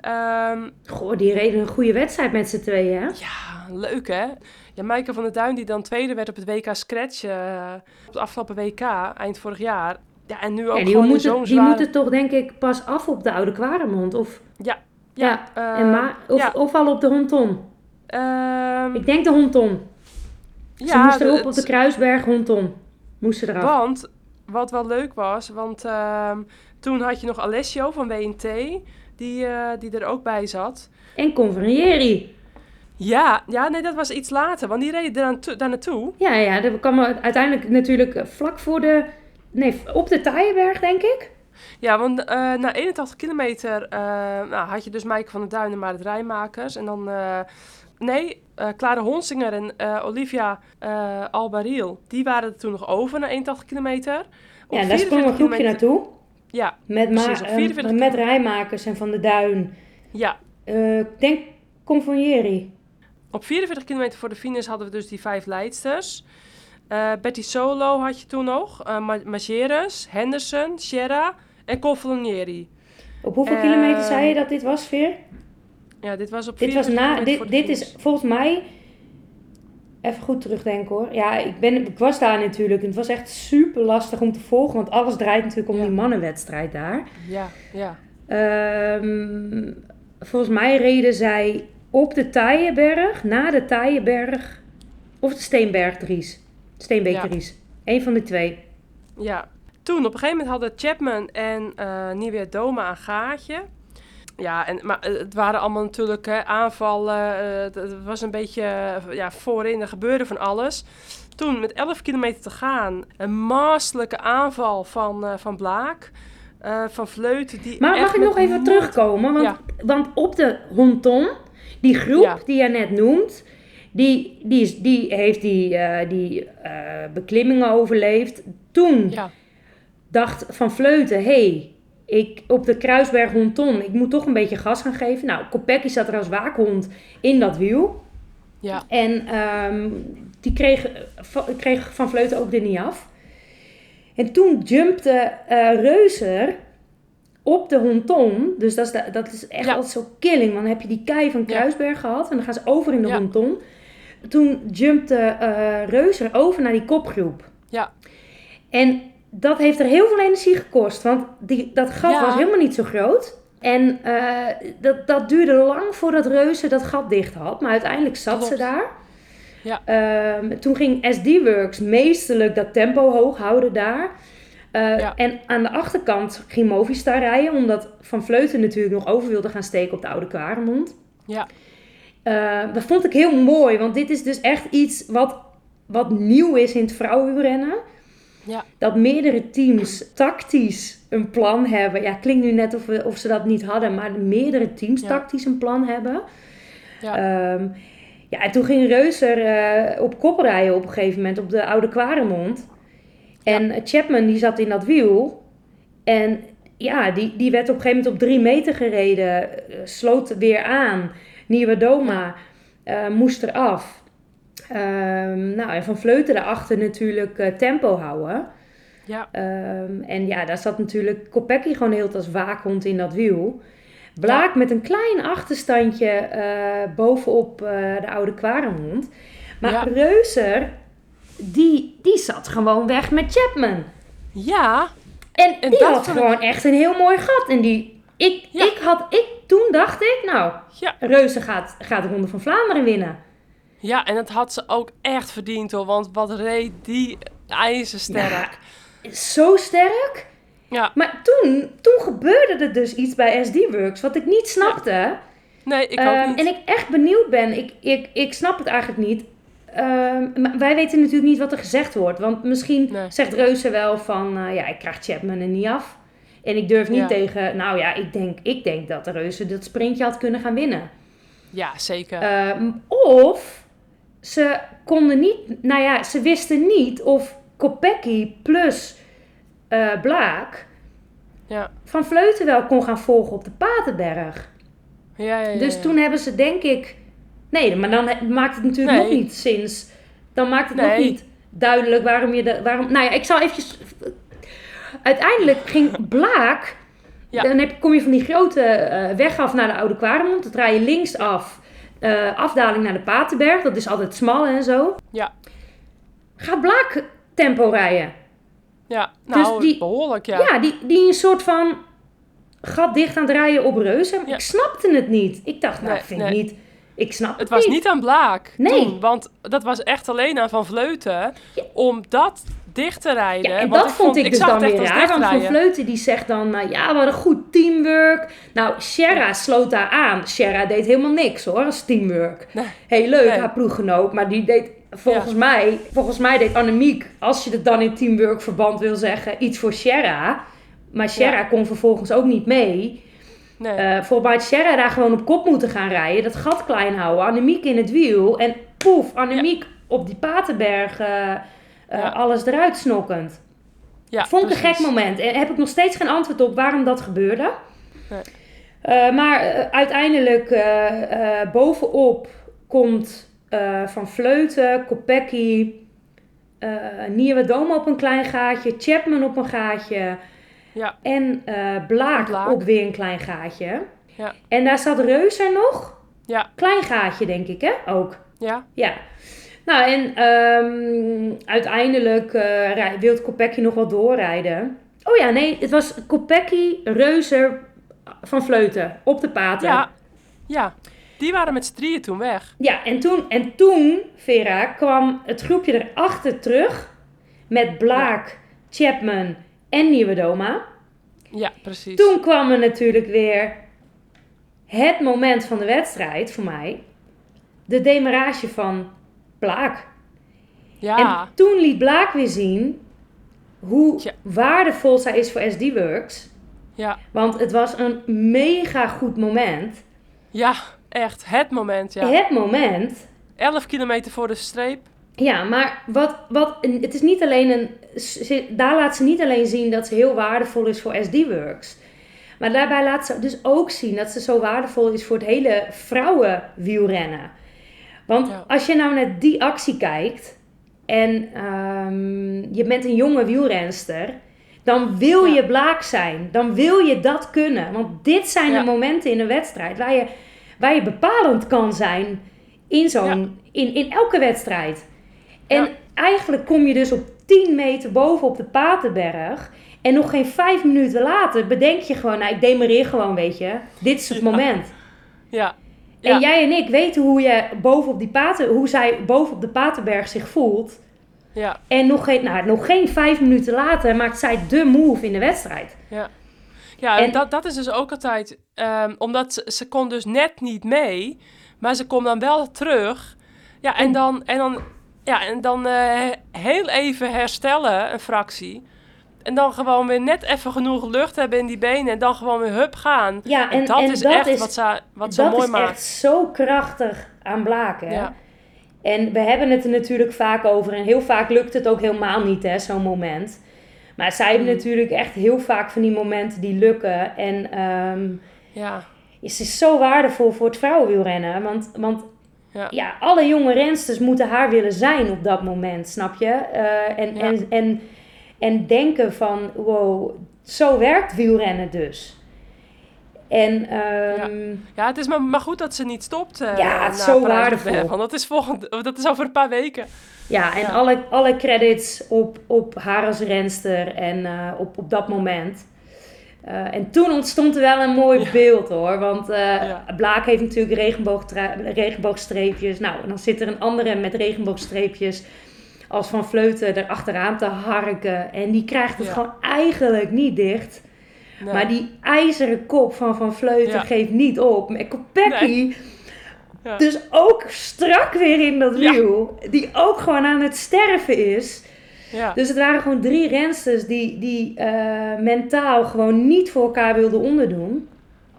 Ehm, goh, die reden een goede wedstrijd met z'n tweeën, hè? ja, leuk hè? Ja, Maaike van der Duin die dan tweede werd op het WK Scratch. eh, op het afgelopen WK, eind vorig jaar. Ja, en nu ook En die gewoon moeten, die zware... moeten toch denk ik pas af op de Oude Kwaremond, of... Ja, Ja, ja, en eh, of, ja. of al op de Honton. Ehm, Ik denk de Honton. Ze ja, moesten erop op de Kruisberg Honton. Moesten eraf. Want, wat wel leuk was, want ehm, toen had je nog Alessio van WNT, die, eh, die er ook bij zat. En Convenieri. Ja, ja, nee, dat was iets later, want die reed daar, daar naartoe. Ja, ja, dat kwam uiteindelijk natuurlijk eh, vlak voor de... Nee, op de Taaienberg, denk ik. Ja, want eh, na 81 kilometer eh, nou, had je dus Maaike van der Duin en Marit Rijmakers. En dan, nee, eh Klare Honsinger en Olivia eh Albariel, die waren er toen nog over na 81 kilometer. Op Ja, daar sprong een 44 groepje naartoe. Ja, Met, Precies, op 44 met Rijmakers en Van de Duin. ja, Ik denk Convenieri. Op 44 kilometer voor de finish hadden we dus die vijf leidsters. Eh, Betty Solo had je toen nog. eh Majeres, Henderson, Sierra en Colfonieri. Op hoeveel Eh, kilometer zei je dat dit was, Veer? Ja, dit was op Dit, was 44 na, dit, is volgens mij... Even goed terugdenken hoor. Ja, ik, ben, ik was daar natuurlijk. en Het was echt super lastig om te volgen. Want alles draait natuurlijk om Ja. die mannenwedstrijd daar. Ja, ja. Ehm, volgens mij reden zij op de Taaienberg, na de Taaienberg, of de Steenbergdries. Steenbeekdries. Eén van de twee. ja. Toen, op een gegeven moment hadden Chapman en eh Nieuwe Doma een gaatje. Ja, en, maar eh, het waren allemaal natuurlijk hè, aanvallen. eh, het, het was een beetje ja, voorin, er gebeurde van alles. Toen, met 11 kilometer te gaan, een masterlijke aanval van, eh, van Blaak. van Vleuten. Die Maar mag ik nog even terugkomen? Want, Ja. want op de Honton, die groep Ja. die je net noemt, die, die, die heeft die, eh, die eh, beklimmingen overleefd. Toen Ja, dacht Van Vleuten, hey, ik, op de Kruisberg Honton, ik moet toch een beetje gas gaan geven. Nou, Kopecky zat er als waakhond in dat wiel. ja, En ehm, die kreeg, va- kreeg Van Vleuten ook er niet af. En toen jumpte eh Reuser op de Honton. Dus dat is, de- dat is echt Ja. altijd zo killing. Want dan heb je die kei van Ja. Kruisberg gehad. En dan gaan ze over in de Ja. Honton. Toen jumpte eh Reuser over naar die kopgroep. ja, En dat heeft er heel veel energie gekost. Want die, dat gat was helemaal niet zo groot. En eh, dat, dat duurde lang voordat Reuze dat gat dicht had. Maar uiteindelijk zat ze daar. Ja. Ehm, toen ging SD-Works meesterlijk dat tempo hoog houden daar. Eh, Ja. En aan de achterkant ging Movistar rijden. Omdat Van Vleuten natuurlijk nog over wilde gaan steken op de Oude Kwaremond. ja, Eh, dat vond ik heel mooi. Want dit is dus echt iets wat, wat nieuw is in het vrouwenrennen. ja, Dat meerdere teams tactisch een plan hebben. Ja, klinkt nu net of, we, of ze dat niet hadden. Maar meerdere teams Ja. tactisch een plan hebben. ja, Ehm, ja, en toen ging Reuser eh, op kop rijden op een gegeven moment op de Oude Kwaremond. En Chapman die zat in dat wiel. En ja, die, die werd op een gegeven moment op drie meter gereden. eh, sloot weer aan. Nieuwe Doma eh, moest eraf. Ehm nou, en Van Vleuten daarachter natuurlijk eh, tempo houden. ja, Ehm, en ja, daar zat natuurlijk Kopecky gewoon heel als waakhond in dat wiel. Blaak met een klein achterstandje bovenop de oude Kwaremond. Maar. Reuser, die, die zat gewoon weg met Chapman. ja, En, En die dat had ik- gewoon echt een heel mooi gat. En die, ik, Ja. ik had, ik, toen dacht ik, nou, ja. Reuser gaat, gaat de Ronde van Vlaanderen winnen. Ja, en dat had ze ook echt verdiend hoor. Want wat reed die ijzersterk. Zo sterk. Ja, Maar toen, toen gebeurde er dus iets bij SD-Works wat ik niet snapte. nee, ik Ehm, ook niet. En ik echt benieuwd ben. Ik, ik, ik snap het eigenlijk niet. Ehm, maar wij weten natuurlijk niet wat er gezegd wordt. Want misschien Nee. zegt Reuze wel van... eh, ja, ik krijg Chapman er niet af. En ik durf niet Ja. tegen... Nou ja, ik denk, ik denk dat de Reuze dat sprintje had kunnen gaan winnen. Ja, zeker. Ehm, of ze konden niet... Nou ja, ze wisten niet of Kopecky plus eh, Blaak... ja. Van Vleuten wel kon gaan volgen op de Patenberg. Ja, ja, ja, Dus toen hebben ze denk ik... Nee, maar dan maakt het natuurlijk Nee. nog niet sinds... Dan maakt het nog niet duidelijk waarom je... De, waarom, nou ja, ik zal eventjes... Uiteindelijk ging Blaak... Ja. Dan heb, kom je van die grote eh, weg af naar de Oude Kwaremond. Dan draai je links af. eh, afdaling naar de Patenberg. Dat is altijd smal en zo. Ja. Gaat Blaak tempo rijden? Ja, Dus nou, die- behoorlijk, ja. Ja, die, die een soort van gat dicht aan het rijden op. Ja. Ik snapte het niet. Ik dacht, nou, Nee, vind ik niet. Ik snap het, Het was niet aan Blaak Nee. toen, want dat was echt alleen aan Van Vleuten om dat dicht te rijden. Ja, en dat vond ik, dus dan weer raar. Want Van. Vleuten die zegt dan, nou ja, we hadden goed teamwork. Nou, Sierra sloot daar aan. Sierra deed helemaal niks hoor, als teamwork. Nee. Heel leuk, Nee. haar ploeggenoot. Maar die deed, volgens, mij, volgens mij deed Annemiek, als je het dan in teamwork verband wil zeggen, iets voor Sierra. Maar Sierra Ja. kon vervolgens ook niet mee. Nee. Eh had Sierra daar gewoon op kop moeten gaan rijden. Dat gat klein houden. Annemiek in het wiel. En poef, Annemiek op die Patenberg. eh, eh, Ja. Alles eruit snokkend. ja, Vond ik een gek moment. En heb ik nog steeds geen antwoord op waarom dat gebeurde. Nee. Eh, maar eh, uiteindelijk eh, eh, bovenop komt eh, Van Vleuten, Kopecky, eh Nieuwe Dome op een klein gaatje, Chapman op een gaatje Ja, en eh, Blaak, Blaak. op weer een klein gaatje. Ja. En daar zat Reuser nog. Ja. Klein gaatje denk ik hè, ook. ja, Ja. Nou, en ehm, uiteindelijk eh rij- wil Kopecky nog wel doorrijden. Oh ja, nee, het was Kopecky, Reuzer, Van Vleuten op de paten. ja, ja. Die waren met z'n drieën toen weg. Ja, en toen, en toen, Vera, kwam het groepje erachter terug met Blaak, Chapman en Nieuwe Doma. Ja, precies. Toen kwam er natuurlijk weer het moment van de wedstrijd voor mij de demarage van Blaak. Ja, En toen liet Blaak weer zien hoe Ja. waardevol zij is voor SD Works. ja, Want het was een mega goed moment. ja, echt. Het moment, ja. Het moment. 11 kilometer voor de streep. Ja, maar wat, wat, het is niet alleen een. Daar laat ze niet alleen zien dat ze heel waardevol is voor SD Works. Maar daarbij laat ze dus ook zien dat ze zo waardevol is voor het hele vrouwenwielrennen. Want Ja. als je nou naar die actie kijkt en ehm, je bent een jonge wielrenster, dan wil Ja. je blaak zijn. Dan wil je dat kunnen. Want dit zijn Ja. de momenten in een wedstrijd waar je, waar je bepalend kan zijn in, zo'n, in, in elke wedstrijd. En Ja. eigenlijk kom je dus op 10 meter boven op de Paterberg. En nog geen vijf minuten later bedenk je gewoon, nou ik demareer gewoon, weet je. Dit is het Ja. moment. Ja, En jij en ik weten hoe, je boven op die pater, hoe zij boven op de Paterberg zich voelt. ja, En nog geen, nou, nog geen vijf minuten later maakt zij de move in de wedstrijd. ja. Ja, en dat, dat is dus ook altijd... ehm, omdat ze, ze kon dus net niet mee, maar ze komt dan wel terug. Ja, En- dan, en dan, ja, en dan eh, heel even herstellen, een fractie. En dan gewoon weer net even genoeg lucht hebben in die benen. En dan gewoon weer hup gaan. Ja, en, dat en is dat echt is, wat, ze, wat zo dat mooi is maakt. echt zo krachtig aan Blaken. Ja. En we hebben het er natuurlijk vaak over. En heel vaak lukt het ook helemaal niet, hè, zo'n moment. Maar zij hebben Mm. natuurlijk echt heel vaak van die momenten die lukken. En ehm Ja, het is zo waardevol voor het vrouwenwielrennen. Want, want ja, ja, alle jonge rensters moeten haar willen zijn op dat moment, snap je? Eh, en, Ja. en, en, en denken van, wow, zo werkt wielrennen dus. En ehm, ja, het is maar, maar goed dat ze niet stopt. eh, Ja, het is zo waardevol. Want dat is, volgend, dat is over een paar weken. Ja, en Ja. Alle, alle credits op, op haar als renster en eh, op, op dat moment. Eh, en toen ontstond er wel een mooi Ja. beeld hoor. Want Ja. Blaak heeft natuurlijk regenboogstreepjes. Nou, en dan zit er een andere met regenboogstreepjes als Van Vleuten er achteraan te harken. En die krijgt het Ja. gewoon eigenlijk niet dicht. Nee. Maar die ijzeren kop van Van Vleuten geeft niet op. En Kopecky dus ook strak weer in dat wiel. Die ook gewoon aan het sterven is. Ja. Dus het waren gewoon drie rensters die, die eh, mentaal gewoon niet voor elkaar wilden onderdoen.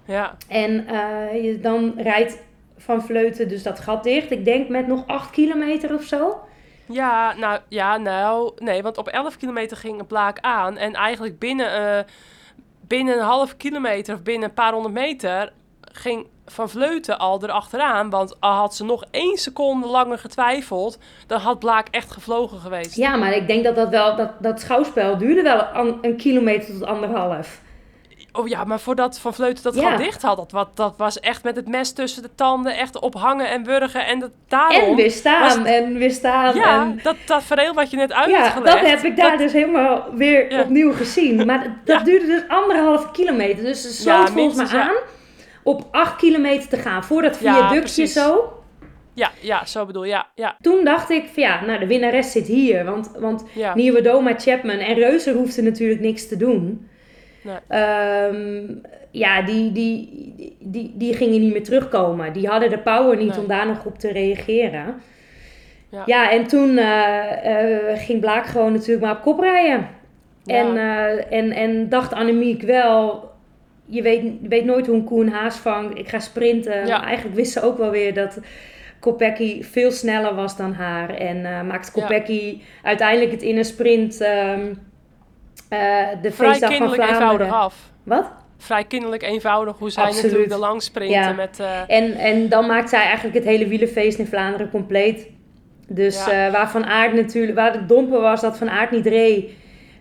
ja, En eh, je, dan rijdt Van Vleuten dus dat gat dicht. Ik denk met nog acht kilometer of zo. ja, nou, ja, nou, nee, want op 11 kilometer ging een blaak aan. En eigenlijk binnen, eh, binnen een half kilometer of binnen een paar honderd meter ging Van Vleuten al erachteraan. Want al had ze nog één seconde langer getwijfeld, dan had Blaak echt gevlogen geweest. Ja, maar ik denk dat dat wel, dat, dat schouwspel duurde wel een, een kilometer tot anderhalf. Oh ja, maar voordat Van Vleuten dat Ja. gat dicht had, dat, wat, dat was echt met het mes tussen de tanden, echt ophangen en wurgen. En dat, daarom... En weer staan het- en weer staan. Ja, en, dat tafereel wat je net uit ja, hebt gelegd. dat heb ik daar dat- dus helemaal weer Ja. opnieuw gezien. Maar dat duurde dus anderhalve kilometer. Dus ze sloot volgens mij aan op acht kilometer te gaan. Voor dat Ja, viaductje precies. zo. Ja, ja, zo bedoel ja, ja, Toen dacht ik van ja, nou de winnares zit hier. Want, want ja. Nieuwe Doma, Chapman en Reuser hoefden natuurlijk niks te doen. Nee. Ehm, ja, die, die, die, die, die gingen niet meer terugkomen. Die hadden de power niet Nee. om daar nog op te reageren. Ja. Ja, en toen eh, ging Blaak gewoon natuurlijk maar op kop rijden. Ja. En, eh, en, en dacht Annemiek wel, je weet, je weet nooit hoe een koe een haas vangt. Ik ga sprinten. Ja. Eigenlijk wist ze ook wel weer dat Kopecky veel sneller was dan haar. En maakte Ja. Kopecky uiteindelijk het in een sprint ehm, eh, de Vrij feestdag van kinderlijk eenvoudig Vlaanderen. af. Wat? Vrij kinderlijk eenvoudig hoe zij Absoluut. natuurlijk er langs sprinten Ja. met... eh, En, en dan maakt zij eigenlijk het hele wielenfeest in Vlaanderen compleet. Dus Ja. waar Van Aert natuurlijk, waar het domper was dat Van Aert niet reed,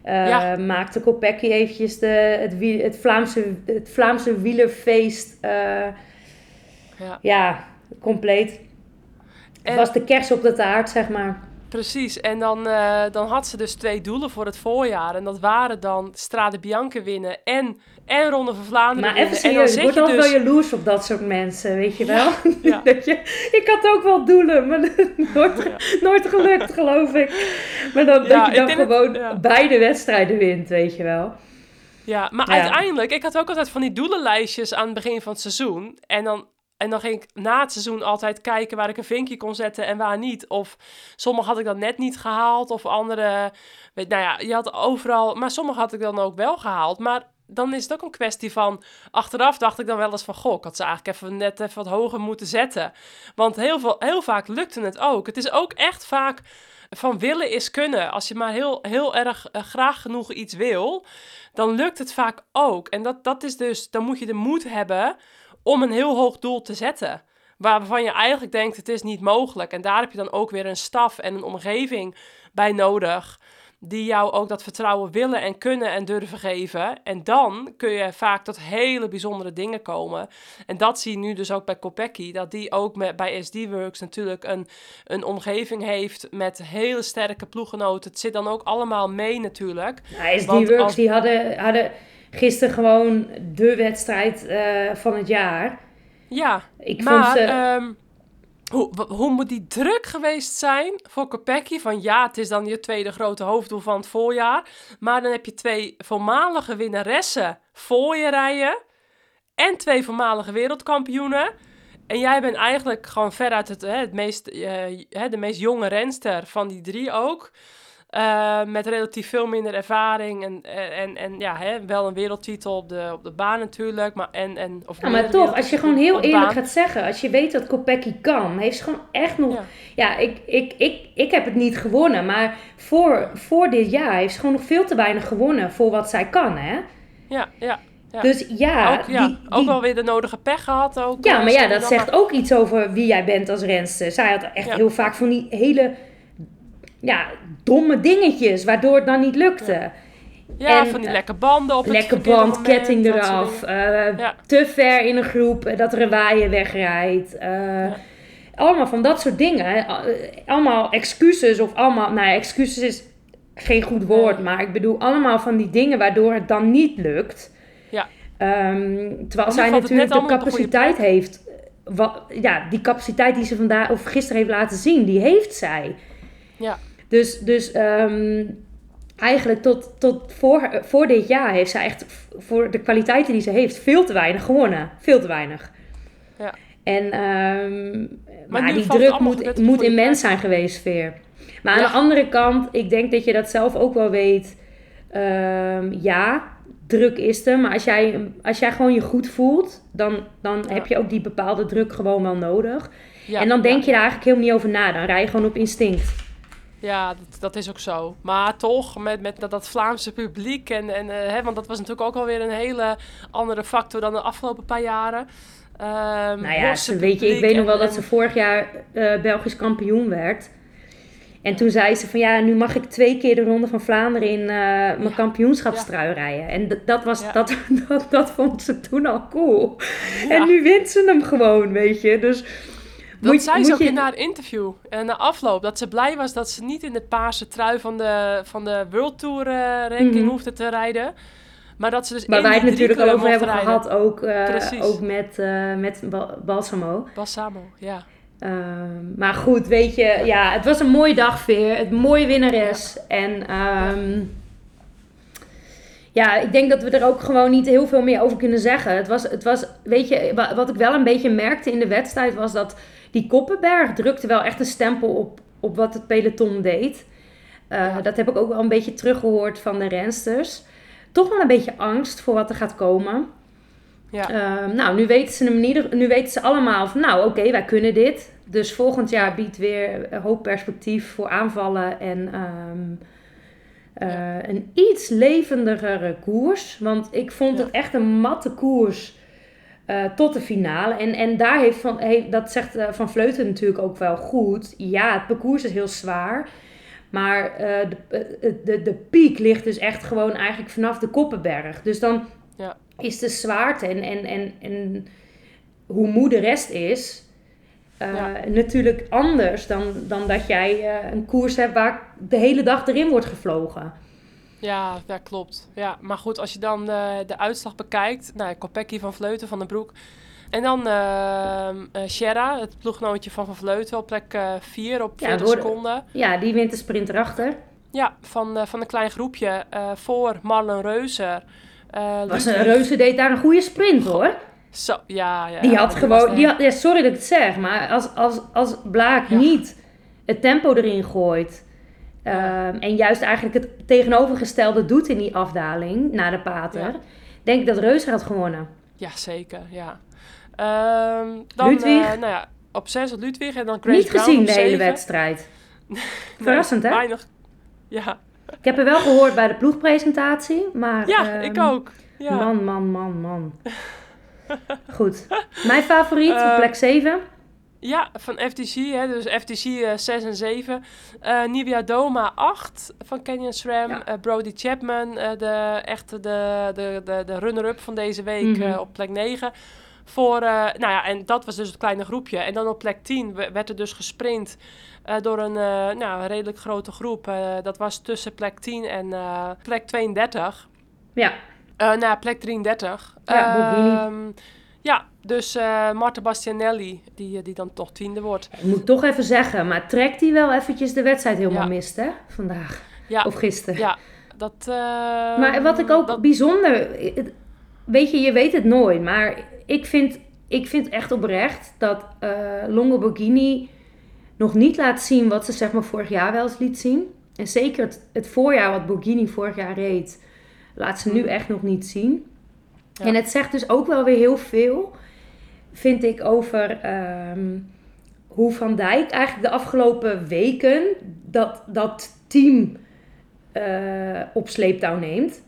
eh, Ja. maakte Kopecky eventjes de, het, wiel, het, Vlaamse, het Vlaamse wielerfeest eh, ja. ja, compleet. Het was de kers op de taart, zeg maar. Precies, en dan, eh, dan had ze dus twee doelen voor het voorjaar. En dat waren dan Strade Bianca winnen en, en Ronde van Vlaanderen Maar even serieus, ik word dus... wel jaloers op dat soort mensen, weet je wel? ja. Dat je, ik had ook wel doelen, maar nooit, nooit gelukt, geloof ik. Maar dan, Ja, dat je dan gewoon beide wedstrijden wint, weet je wel. Ja, maar uiteindelijk, ik had ook altijd van die doelenlijstjes aan het begin van het seizoen. En dan, en dan ging ik na het seizoen altijd kijken waar ik een vinkje kon zetten en waar niet. Of sommige had ik dan net niet gehaald, of andere, weet, nou ja, je had overal, maar sommige had ik dan ook wel gehaald. Maar dan is het ook een kwestie van, achteraf dacht ik dan wel eens van, goh, ik had ze eigenlijk even net even wat hoger moeten zetten. Want heel, veel, heel vaak lukte het ook. Het is ook echt vaak van willen is kunnen. Als je maar heel, heel erg eh, graag genoeg iets wil, dan lukt het vaak ook. En dat, dat is dus, dan moet je de moed hebben om een heel hoog doel te zetten. Waarvan je eigenlijk denkt, het is niet mogelijk. En daar heb je dan ook weer een staf en een omgeving bij nodig. Die jou ook dat vertrouwen willen en kunnen en durven geven. En dan kun je vaak tot hele bijzondere dingen komen. En dat zie je nu dus ook bij Kopecky. Dat die ook met, bij SD Works natuurlijk een, een omgeving heeft met hele sterke ploeggenoten. Het zit dan ook allemaal mee natuurlijk. SD Want Works als- die hadden, hadden gisteren gewoon de wedstrijd eh, van het jaar. Ja, Ik maar vond ze... ehm, hoe, hoe moet die druk geweest zijn voor Kopecky? Van ja, het is dan je tweede grote hoofddoel van het voorjaar. Maar dan heb je twee voormalige winnaressen voor je rijden. En twee voormalige wereldkampioenen. En jij bent eigenlijk gewoon veruit het, hè, het meest, eh, de meest jonge renster van die drie ook. Eh, met relatief veel minder ervaring. En, en, en ja, hè, wel een wereldtitel op de, op de baan natuurlijk. Maar, en, en, of Ja, maar toch, als je gewoon heel eerlijk baan. gaat zeggen, als je weet dat Kopecky kan, heeft ze gewoon echt nog... Ja. Ja, ik, ik, ik, ik heb het niet gewonnen, maar voor, voor dit jaar heeft ze gewoon nog veel te weinig gewonnen voor wat zij kan, hè? Ja, ja. Ja. Dus ja, ook, ja, die, ook die- wel weer de nodige pech gehad. Ook, ja, eh, maar ja, dat zegt maar- ook iets over wie jij bent als renster. Zij had echt Ja. heel vaak van die hele ja, domme dingetjes, waardoor het dan niet lukte. Ja, en, van die lekke banden op het Lekker verkeerde band, moment, ketting eraf, eh, Ja. te ver in een groep, eh, dat er een waaier wegrijdt. Ja. Allemaal van dat soort dingen. Allemaal excuses of allemaal, nou excuses is geen goed woord, maar ik bedoel allemaal van die dingen waardoor het dan niet lukt. Ja. Ehm, terwijl zij het natuurlijk de capaciteit heeft. Wat, ja, die capaciteit die ze vandaag of gisteren heeft laten zien, die heeft zij. Ja. Dus, dus ehm, eigenlijk tot, tot voor, voor dit jaar heeft zij echt voor de kwaliteiten die ze heeft veel te weinig gewonnen. Veel te weinig. Ja. En ehm, maar, die druk moet, moet immens zijn geweest, Veer. Maar aan de andere kant, ik denk dat je dat zelf ook wel weet. Ehm, ja, druk is er. Maar als jij, als jij gewoon je goed voelt, dan, dan Ja. heb je ook die bepaalde druk gewoon wel nodig. Ja, en dan denk je daar eigenlijk helemaal niet over na. Dan rij je gewoon op instinct. Ja, dat, dat is ook zo. Maar toch, met, met dat, dat Vlaamse publiek. En, en, eh, hè, want dat was natuurlijk ook alweer een hele andere factor dan de afgelopen paar jaren. Ehm Nou ja, ze, weet je, ik weet nog wel dat ze vorig jaar eh, Belgisch kampioen werd. En toen zei ze van ja, nu mag ik twee keer de Ronde van Vlaanderen in eh, mijn Ja. kampioenschapstrui rijden. En dat, was, Ja. dat, dat, dat vond ze toen al cool. En nu wint ze hem gewoon, weet je. Dus Dat moet, zei ze ook je, in haar interview en na afloop. Dat ze blij was dat ze niet in de paarse trui van de, van de World Tour eh, ranking Mhm. hoefde te rijden. Maar dat ze dus Waar in wij het natuurlijk al over hebben rijden. gehad, ook, eh, ook met, eh, met Ba- Balsamo. Balsamo, ja. Ehm, maar goed, weet je, ja, het was een mooie dag, Veer. Het mooie winnares. En ehm, ja, ik denk dat we er ook gewoon niet heel veel meer over kunnen zeggen. Het was, het was, weet je, wa- wat ik wel een beetje merkte in de wedstrijd was dat die Koppenberg drukte wel echt een stempel op, op wat het peloton deed. Eh, Ja. Dat heb ik ook wel een beetje teruggehoord van de rensters. Toch wel een beetje angst voor wat er gaat komen. Ja, Ehm, nou, nu weten ze hem in ieder, nu weten ze allemaal van, nou, oké, wij kunnen dit. Dus volgend jaar biedt weer een hoop perspectief voor aanvallen en ehm, eh, een iets levendigere koers. Want ik vond Ja. het echt een matte koers eh, tot de finale. En, en daar heeft van, heeft, dat zegt eh, Van Vleuten natuurlijk ook wel goed. Ja, het parcours is heel zwaar. Maar eh, de, de, de piek ligt dus echt gewoon eigenlijk vanaf de Koppenberg. Dus dan Ja. is de zwaarte en, en, en, en hoe moe de rest is... Ja. natuurlijk anders dan, dan dat jij een koers hebt waar de hele dag erin wordt gevlogen. Ja, ja, klopt. Ja, maar goed, als je dan de, de uitslag bekijkt. Nou, Kopecky van Vleuten van den Broek. En dan eh Sierra, het ploegnootje van Van Vleuten op plek 4 op Ja, 40 worden- seconden. Ja, die wint de sprint erachter. Ja, van, eh, van een klein groepje eh, voor Marlon Reuser. Eh, Was een deed daar een goede sprint hoor. Zo, ja, ja. Die had gewoon, de- die had, ja, sorry dat ik het zeg, maar als, als, als Blaak Ja. niet het tempo erin gooit. Ehm, en juist eigenlijk het tegenovergestelde doet in die afdaling naar de pater. Ja. Denk ik dat Reuser had gewonnen. Ja, zeker, ja. Ehm, dan, Ludwig? eh, nou ja, op 6 Ludwig en dan Grace niet Brown gezien de hele wedstrijd. Nee, Verrassend, hè? Weinig. Ja, Ik heb er wel gehoord bij de ploegpresentatie, maar... ja ehm, ik ook. Ja. Man, man, man, man. Goed. Mijn favoriet op Eh, plek 7. Ja, van FTC, hè, dus FTC eh 6 en 7. Eh Nivea Doma 8 van Canyon SRAM. Ja. Eh, Brody Chapman, eh, de, echt de, de, de, de runner-up van deze week eh, op plek 9. Voor, eh, nou ja, en dat was dus het kleine groepje. En dan op plek 10 we- werd er dus gesprint eh, door een, eh, nou, redelijk grote groep. Eh, dat was tussen plek 10 en eh, plek 32. Ja, Eh nou, plek 33. Ja, ja, dus eh Marta Bastianelli, die, eh, die dan toch tiende wordt. ik moet toch even zeggen, maar trekt hij wel eventjes de wedstrijd helemaal Ja. mist, hè? Vandaag. Ja, Of gisteren. ja dat... eh, Maar wat ik ook dat- bijzonder... Weet je, je weet het nooit, maar ik vind, ik vind echt oprecht dat eh Longo Borghini nog niet laat zien wat ze zeg maar vorig jaar wel eens liet zien. En zeker het, het voorjaar wat Borghini vorig jaar reed, laat ze nu echt nog niet zien. Ja. En het zegt dus ook wel weer heel veel, vind ik, over ehm, hoe Van Dijk eigenlijk de afgelopen weken dat, dat team eh, op sleeptouw neemt.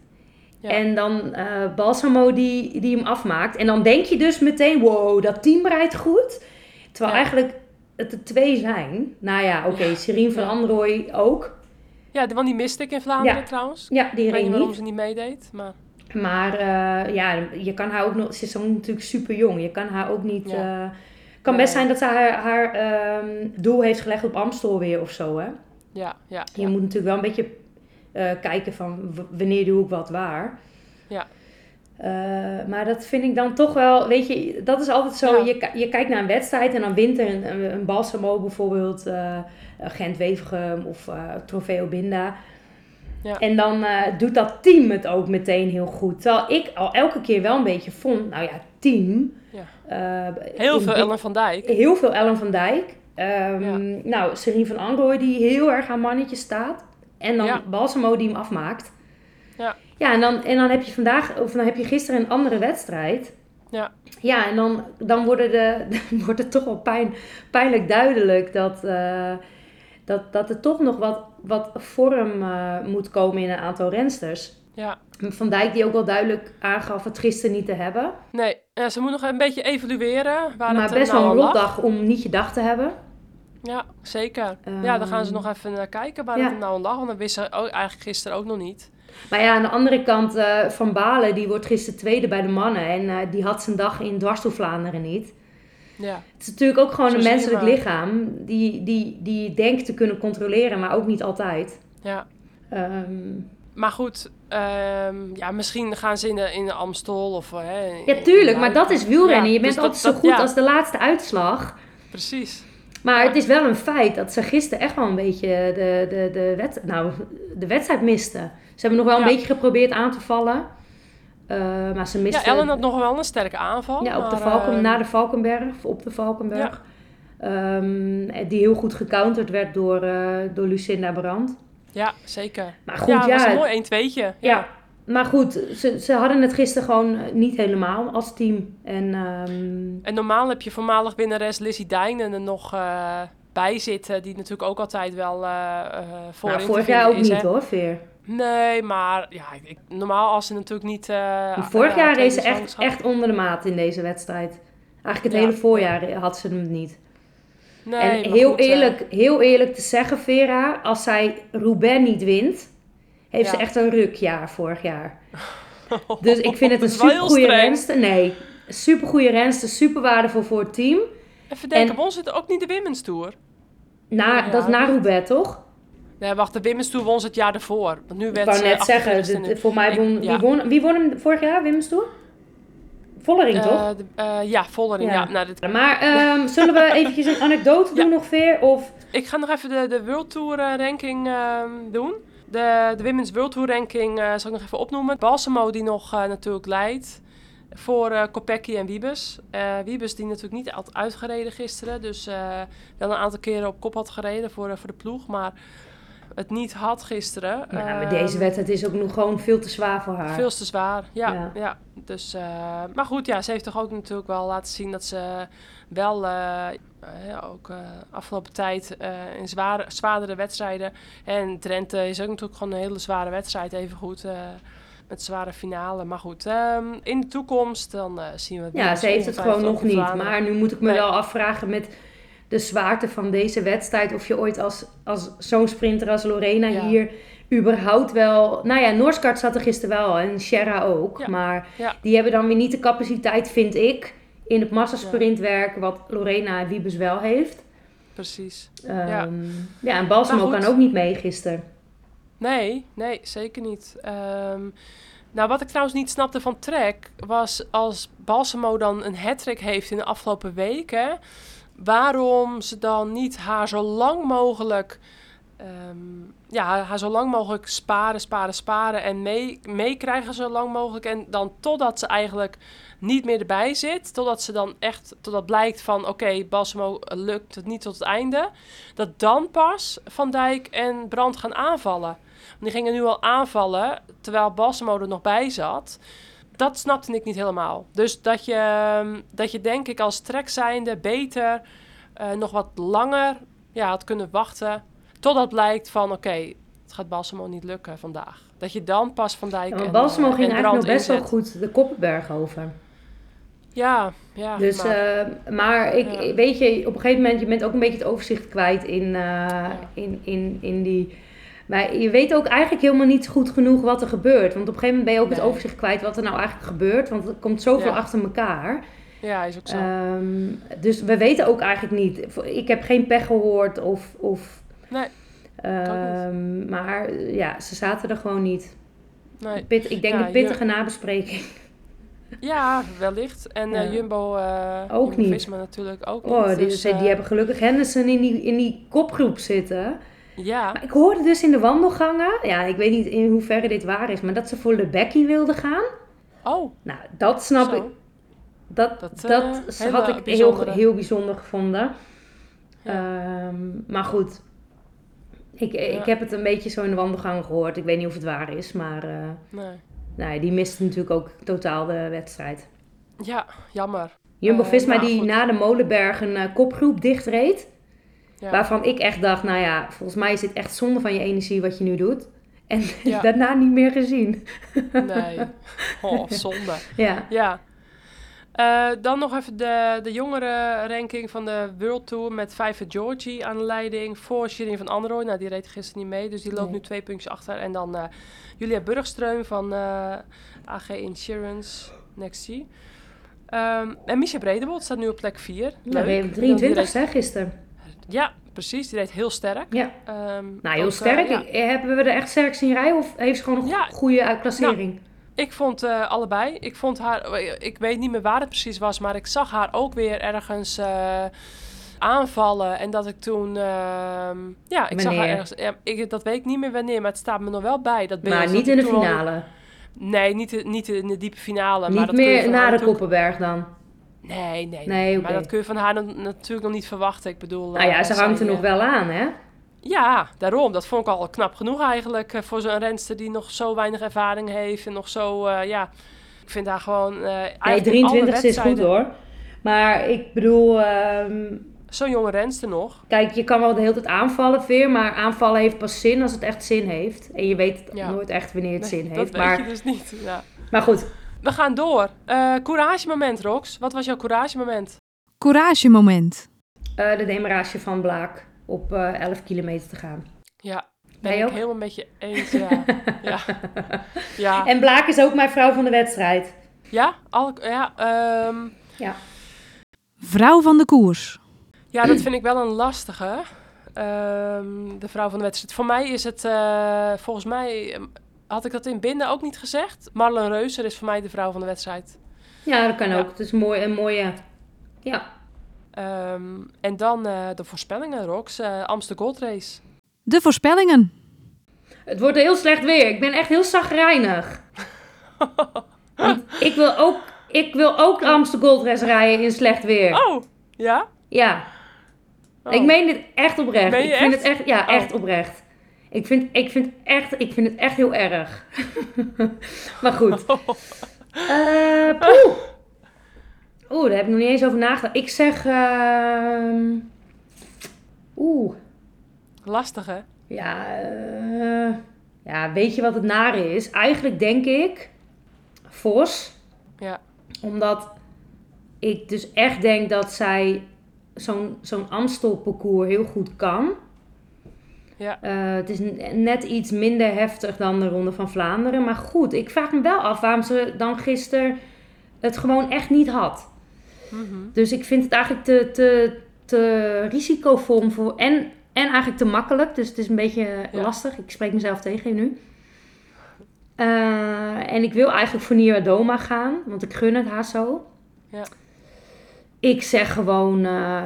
Ja. En dan eh Balsamo die, die hem afmaakt. En dan denk je dus meteen, wow, dat team rijdt goed. Terwijl Ja. eigenlijk het er twee zijn. Nou ja, oké. Serien van Ja. Androoy ook. Ja, want die miste ik in Vlaanderen trouwens. Ja, die Ik weet reed niet waarom ze niet meedeed, maar... Maar eh, ja, je kan haar ook nog... Ze is dan natuurlijk super jong. Je kan haar ook niet... Ja. eh, kan best zijn dat ze haar, haar ehm, doel heeft gelegd op Amstel weer of zo, hè? Ja, ja, Je ja. moet natuurlijk wel een beetje eh, kijken van wanneer doe ik wat waar. Ja. Maar dat vind ik dan toch wel, weet je, dat is altijd zo. Ja. Je, je kijkt naar een wedstrijd en dan wint er een, een, een Balsamo bijvoorbeeld, eh Gent-Wevergem of Trofeo Binda. Ja. En dan eh, doet dat team het ook meteen heel goed. Terwijl ik al elke keer wel een beetje vond, nou ja, team. Ja. eh, Heel veel Ellen van Dijk. Heel veel Ellen van Dijk. Ehm. Nou, Serien van Androoy die heel erg aan mannetje staat. En dan. Balsamo die hem afmaakt. Ja. Ja, en dan, en dan heb je vandaag, of dan heb je gisteren een andere wedstrijd. Ja. Ja, en dan, dan, worden de, wordt het toch wel pijn, pijnlijk duidelijk dat, eh, dat, dat er toch nog wat, wat vorm eh, moet komen in een aantal rensters. Ja. Van Dijk die ook wel duidelijk aangaf het gisteren niet te hebben. Nee, eh, ze moet nog een beetje evalueren waar maar het eh, best nou wel een aan lag. rotdag om niet je dag te hebben. Ja, zeker. ja, dan gaan ze Ehm, nog even naar kijken waar ja. het nou aan lag. Want dat wisten ze ook, eigenlijk gisteren ook nog niet. Maar ja, aan de andere kant, eh, Van Balen, die wordt gisteren tweede bij de mannen. En eh, die had zijn dag in dwars door Vlaanderen niet. Ja, Het is natuurlijk ook gewoon Zo een menselijk lichaam. Die, die, die je denkt te kunnen controleren, maar ook niet altijd. ja. Ehm, Maar goed, ehm, ja, misschien gaan ze in de, in de Amstel of... eh, hè, in- ja, tuurlijk, maar dat is wielrennen. Ja, je bent dus dat- altijd zo dat- goed ja, als de laatste uitslag. Precies. Maar Ja. het is wel een feit dat ze gisteren echt wel een beetje de, de, de, wed, nou, de wedstrijd misten. Ze hebben nog wel een beetje geprobeerd aan te vallen. Eh, maar ze Ja, misten... Ellen had nog wel een sterke aanval. Ja, op de Valken, ehm, na de Valkenberg, of op de Valkenberg. Ehm, die heel goed gecounterd werd door, eh, door Lucinda Brand. Ja, zeker. Maar goed, ja, ja, het was een mooi 1-2'tje. Ja. ja. Maar goed, ze, ze hadden het gisteren gewoon niet helemaal als team. En ehm, En normaal heb je voormalig winnares Lizzie Dijnen er nog eh, bij zitten. Die natuurlijk ook altijd wel eh eh voorin nou, te vorig jaar ook niet hoor, Veer. Nee, maar ja, ik, normaal als ze natuurlijk niet... eh, vorig eh, jaar reed ze echt, echt onder de maat in deze wedstrijd. Eigenlijk het Ja. hele voorjaar had ze hem niet. Nee, en heel, goed, eh, eerlijk, heel eerlijk te zeggen, Vera, als zij Roubaix niet wint, heeft ze echt een rukjaar vorig jaar. Dus ik vind het een Dat is wel heel supergoeie streng. renster. Nee, supergoeie renster, super waardevol voor het team. Even denken, en- won ze het ook niet de Women's Tour? Na, Ja, dat is na Roubaix, toch? Nee, wacht, de Women's Tour won ze het jaar ervoor. Want nu Ik werd wou ze net zeggen, 28e de- nu. de- voor mij Ik- won, ja. wie, won, wie won hem vorig jaar, Tour? Vollering, toch? Eh, de- eh, ja, Vollering. Ja. Ja. nou, dit- Maar ehm, zullen we eventjes een anekdote doen Ja. nog, Veer? Of, ik ga nog even de, de World Tour eh, ranking ehm, doen. De, de Women's World Tour ranking uh, zal ik nog even opnoemen. Balsamo die nog uh, natuurlijk leidt voor uh, Kopecky en Wiebes. Wiebes die natuurlijk niet had uitgereden gisteren. Dus wel een aantal keren op kop had gereden voor, voor de ploeg. Maar het niet had gisteren. Ja, maar deze Ehm, wedstrijd is ook nog gewoon veel te zwaar voor haar. Veel te zwaar, ja. Ja. ja. Dus, eh, maar goed, ja, ze heeft toch ook natuurlijk wel laten zien dat ze wel eh, ook afgelopen tijd in zware, zwaardere wedstrijden. En Drenthe is ook natuurlijk gewoon een hele zware wedstrijd, even goed. met zware finale. Maar goed, ehm, in de toekomst dan zien we het. Ja, ze heeft het gewoon nog niet. Maar nu moet ik me Nee. wel afvragen met de zwaarte van deze wedstrijd. Of je ooit als, als zo'n sprinter als Lorena Ja. hier überhaupt wel... Nou ja, Noorskart zat er gisteren wel en Sierra ook. Ja. Maar Ja. die hebben dan weer niet de capaciteit, vind ik... in het massasprintwerk wat Lorena en Wiebes wel heeft. Precies. Ehm, Ja. ja. en Balsamo kan ook niet mee gisteren. Nee, nee, zeker niet. Ehm, nou, wat ik trouwens niet snapte van Trek was als Balsamo dan een hat heeft in de afgelopen weken, waarom ze dan niet haar zo lang mogelijk, ehm, ja, haar, zo lang mogelijk sparen, sparen, sparen en mee- meekrijgen zo lang mogelijk en dan totdat ze eigenlijk niet meer erbij zit, totdat ze dan echt, totdat blijkt van oké, Balsamo eh, lukt het niet tot het einde, dat dan pas Van Dijk en Brand gaan aanvallen. Die gingen nu al aanvallen, terwijl Balsamo er nog bij zat. Dat snapte ik niet helemaal. Dus dat je, ehm, dat je denk ik als trek zijnde beter eh, nog wat langer ja, had kunnen wachten. Totdat blijkt van oké, het gaat Balsamo niet lukken vandaag. Dat je dan pas Van Dijk Ja, maar en, Balsamo eh, ging en eigenlijk nog best wel goed de Koppenberg over. Ja, ja. Dus, maar- maar, maar ik, Ja. weet je, op een gegeven moment, je bent ook een beetje het overzicht kwijt in, eh, in, in, in die... Maar je weet ook eigenlijk helemaal niet goed genoeg wat er gebeurt. Want op een gegeven moment ben je ook het overzicht kwijt wat er nou eigenlijk gebeurt. Want er komt zoveel Ja. achter elkaar. ja, is ook zo. Ehm, dus we weten ook eigenlijk niet. Ik heb geen pech gehoord of... of Nee, ehm, maar ja, ze zaten er gewoon niet. nee. Pit, ik denk Ja, een pittige nabespreking. Ja, wellicht. En Ja. eh, Jumbo, eh Ook Jumbo. Visma natuurlijk ook niet. Oh, die, Dus, die eh, hebben gelukkig Henderson in die, in die kopgroep zitten. Ja, Maar ik hoorde dus in de wandelgangen, ja, ik weet niet in hoeverre dit waar is, maar dat ze voor Becky wilden gaan. oh, Nou, dat snap zo. ik. Dat, Dat, dat, eh, hele had ik heel, bijzondere. heel bijzonder gevonden. Ja. Ehm, maar goed, ik, ik Ja. heb het een beetje zo in de wandelgangen gehoord. Ik weet niet of het waar is, maar eh, Nee. die miste natuurlijk ook totaal de wedstrijd. Ja, jammer. Jumbo-Visma Eh, nou, die goed. na de Molenberg een eh, kopgroep dichtreed. Ja. Waarvan ik echt dacht, nou ja, volgens mij is dit echt zonde van je energie wat je nu doet. En Ja. daarna niet meer gezien. Nee. Oh, zonde. Ja, Ja. Eh, dan nog even de, de jongere ranking van de World Tour met Vijver Georgie aan de leiding voor Shirin van Androoy. Nou, die reed gisteren niet mee, dus die loopt Nee. nu twee puntjes achter. En dan eh, Julia Burgström van eh, AG Insurance Next G. Ehm, en Misha Bredebold staat nu op plek 4. nou, ben je 23 hè, gisteren. Ja, precies. Die reed heel sterk. Ja, Ehm, nou heel ook, eh, sterk. ja. Eh, Hebben we er echt sterk zien rijden of heeft ze gewoon een Ja. goede uitklassering? Ik vond eh, allebei. Ik vond haar, ik weet niet meer waar het precies was, maar ik zag haar ook weer ergens aanvallen. En dat ik toen, ehm, ja, ik zag haar ergens, ja, ik, dat weet ik niet meer wanneer, maar het staat me nog wel bij. Dat maar dat niet in de al- finale. nee, niet, niet in de diepe finale. maar niet dat kun je meer na de Koppenberg dan. Nee, nee. Nee, Maar dat kun je van haar dan natuurlijk nog niet verwachten. Ik bedoel... Nou ja, eh, ze hangt er nog eh, wel aan, hè? Ja, daarom. Dat vond ik al knap genoeg eigenlijk eh, voor zo'n renster die nog zo weinig ervaring heeft en nog zo, ja, ik vind haar gewoon. Nee, eigenlijk in alle 23 is goed hoor. Maar ik bedoel, ehm, Zo'n jonge renster nog. kijk, je kan wel de hele tijd aanvallen, Veer. Maar aanvallen heeft pas zin als het echt zin heeft. En je weet Ja. nooit echt wanneer het Nee, zin dat heeft. weet Maar, je dus niet. Ja. maar goed, We gaan door. Eh couragemoment, Rox. Wat was jouw couragemoment? Couragemoment. eh, de demarage van Blaak op eh 11 kilometer te gaan. Ja, ben Jij ik ook? helemaal met je eens. Ja. ja. ja. En Blaak is ook mijn vrouw van de wedstrijd. Ja, al, ja, ehm, Ja. Vrouw van de koers. ja, dat vind ik wel een lastige. Ehm, de vrouw van de wedstrijd. Voor mij is het, eh, volgens mij, ehm, had ik dat in binnen ook niet gezegd. Marlon Reuser is voor mij de vrouw van de wedstrijd. Ja, dat kan Ja. ook. Het is mooi, een mooie... Ja. Ehm, en dan eh, de voorspellingen, Rox. eh Amsterdam Gold Race. De voorspellingen. Het wordt heel slecht weer. Ik ben echt heel zagrijnig. Ik wil ook, ik wil ook de Amsterdam Gold Race rijden in slecht weer. Oh, ja? Ja, Oh. ik meen dit echt oprecht. Ik vind echt? het echt, ja, Oh. echt oprecht. Ik vind, ik, vind echt, ik vind het echt heel erg. maar goed. Eh, poeh. Oeh, daar heb ik nog niet eens over nagedacht. Ik zeg... ehm, Oeh. Lastig, hè? Ja, eh, ja, weet je wat het nare is? Eigenlijk denk ik Vos. Ja. Omdat ik dus echt denk dat zij zo'n zo'n Amstel-parcours heel goed kan. Ja. Eh, het is net iets minder heftig dan de Ronde van Vlaanderen. Maar goed, ik vraag me wel af waarom ze dan gisteren het gewoon echt niet had. Mhm. Dus ik vind het eigenlijk te, te, te risicovol voor. En, en eigenlijk te makkelijk. Dus het is een beetje Ja. lastig. Ik spreek mezelf tegen nu. Eh, en ik wil eigenlijk voor Nira Doma gaan. Want ik gun het haar zo. Ja. Ik zeg gewoon. eh,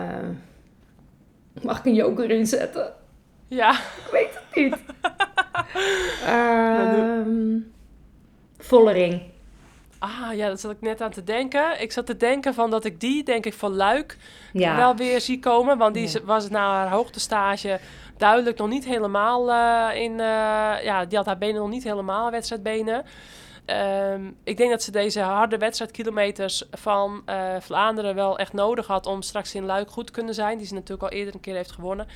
mag ik een joker inzetten? Ja. Ik weet het niet. Nou, Ehm Vollering. Ah, ja, dat zat ik net aan te denken. Ik zat te denken van dat ik die, denk ik, van Luik Ja. wel weer zie komen. Want die Ja. was na haar hoogtestage duidelijk nog niet helemaal eh, in... eh, ja, die had haar benen nog niet helemaal, wedstrijdbenen. Ehm, ik denk dat ze deze harde wedstrijdkilometers van eh, Vlaanderen wel echt nodig had om straks in Luik goed te kunnen zijn. Die ze natuurlijk al eerder een keer heeft gewonnen.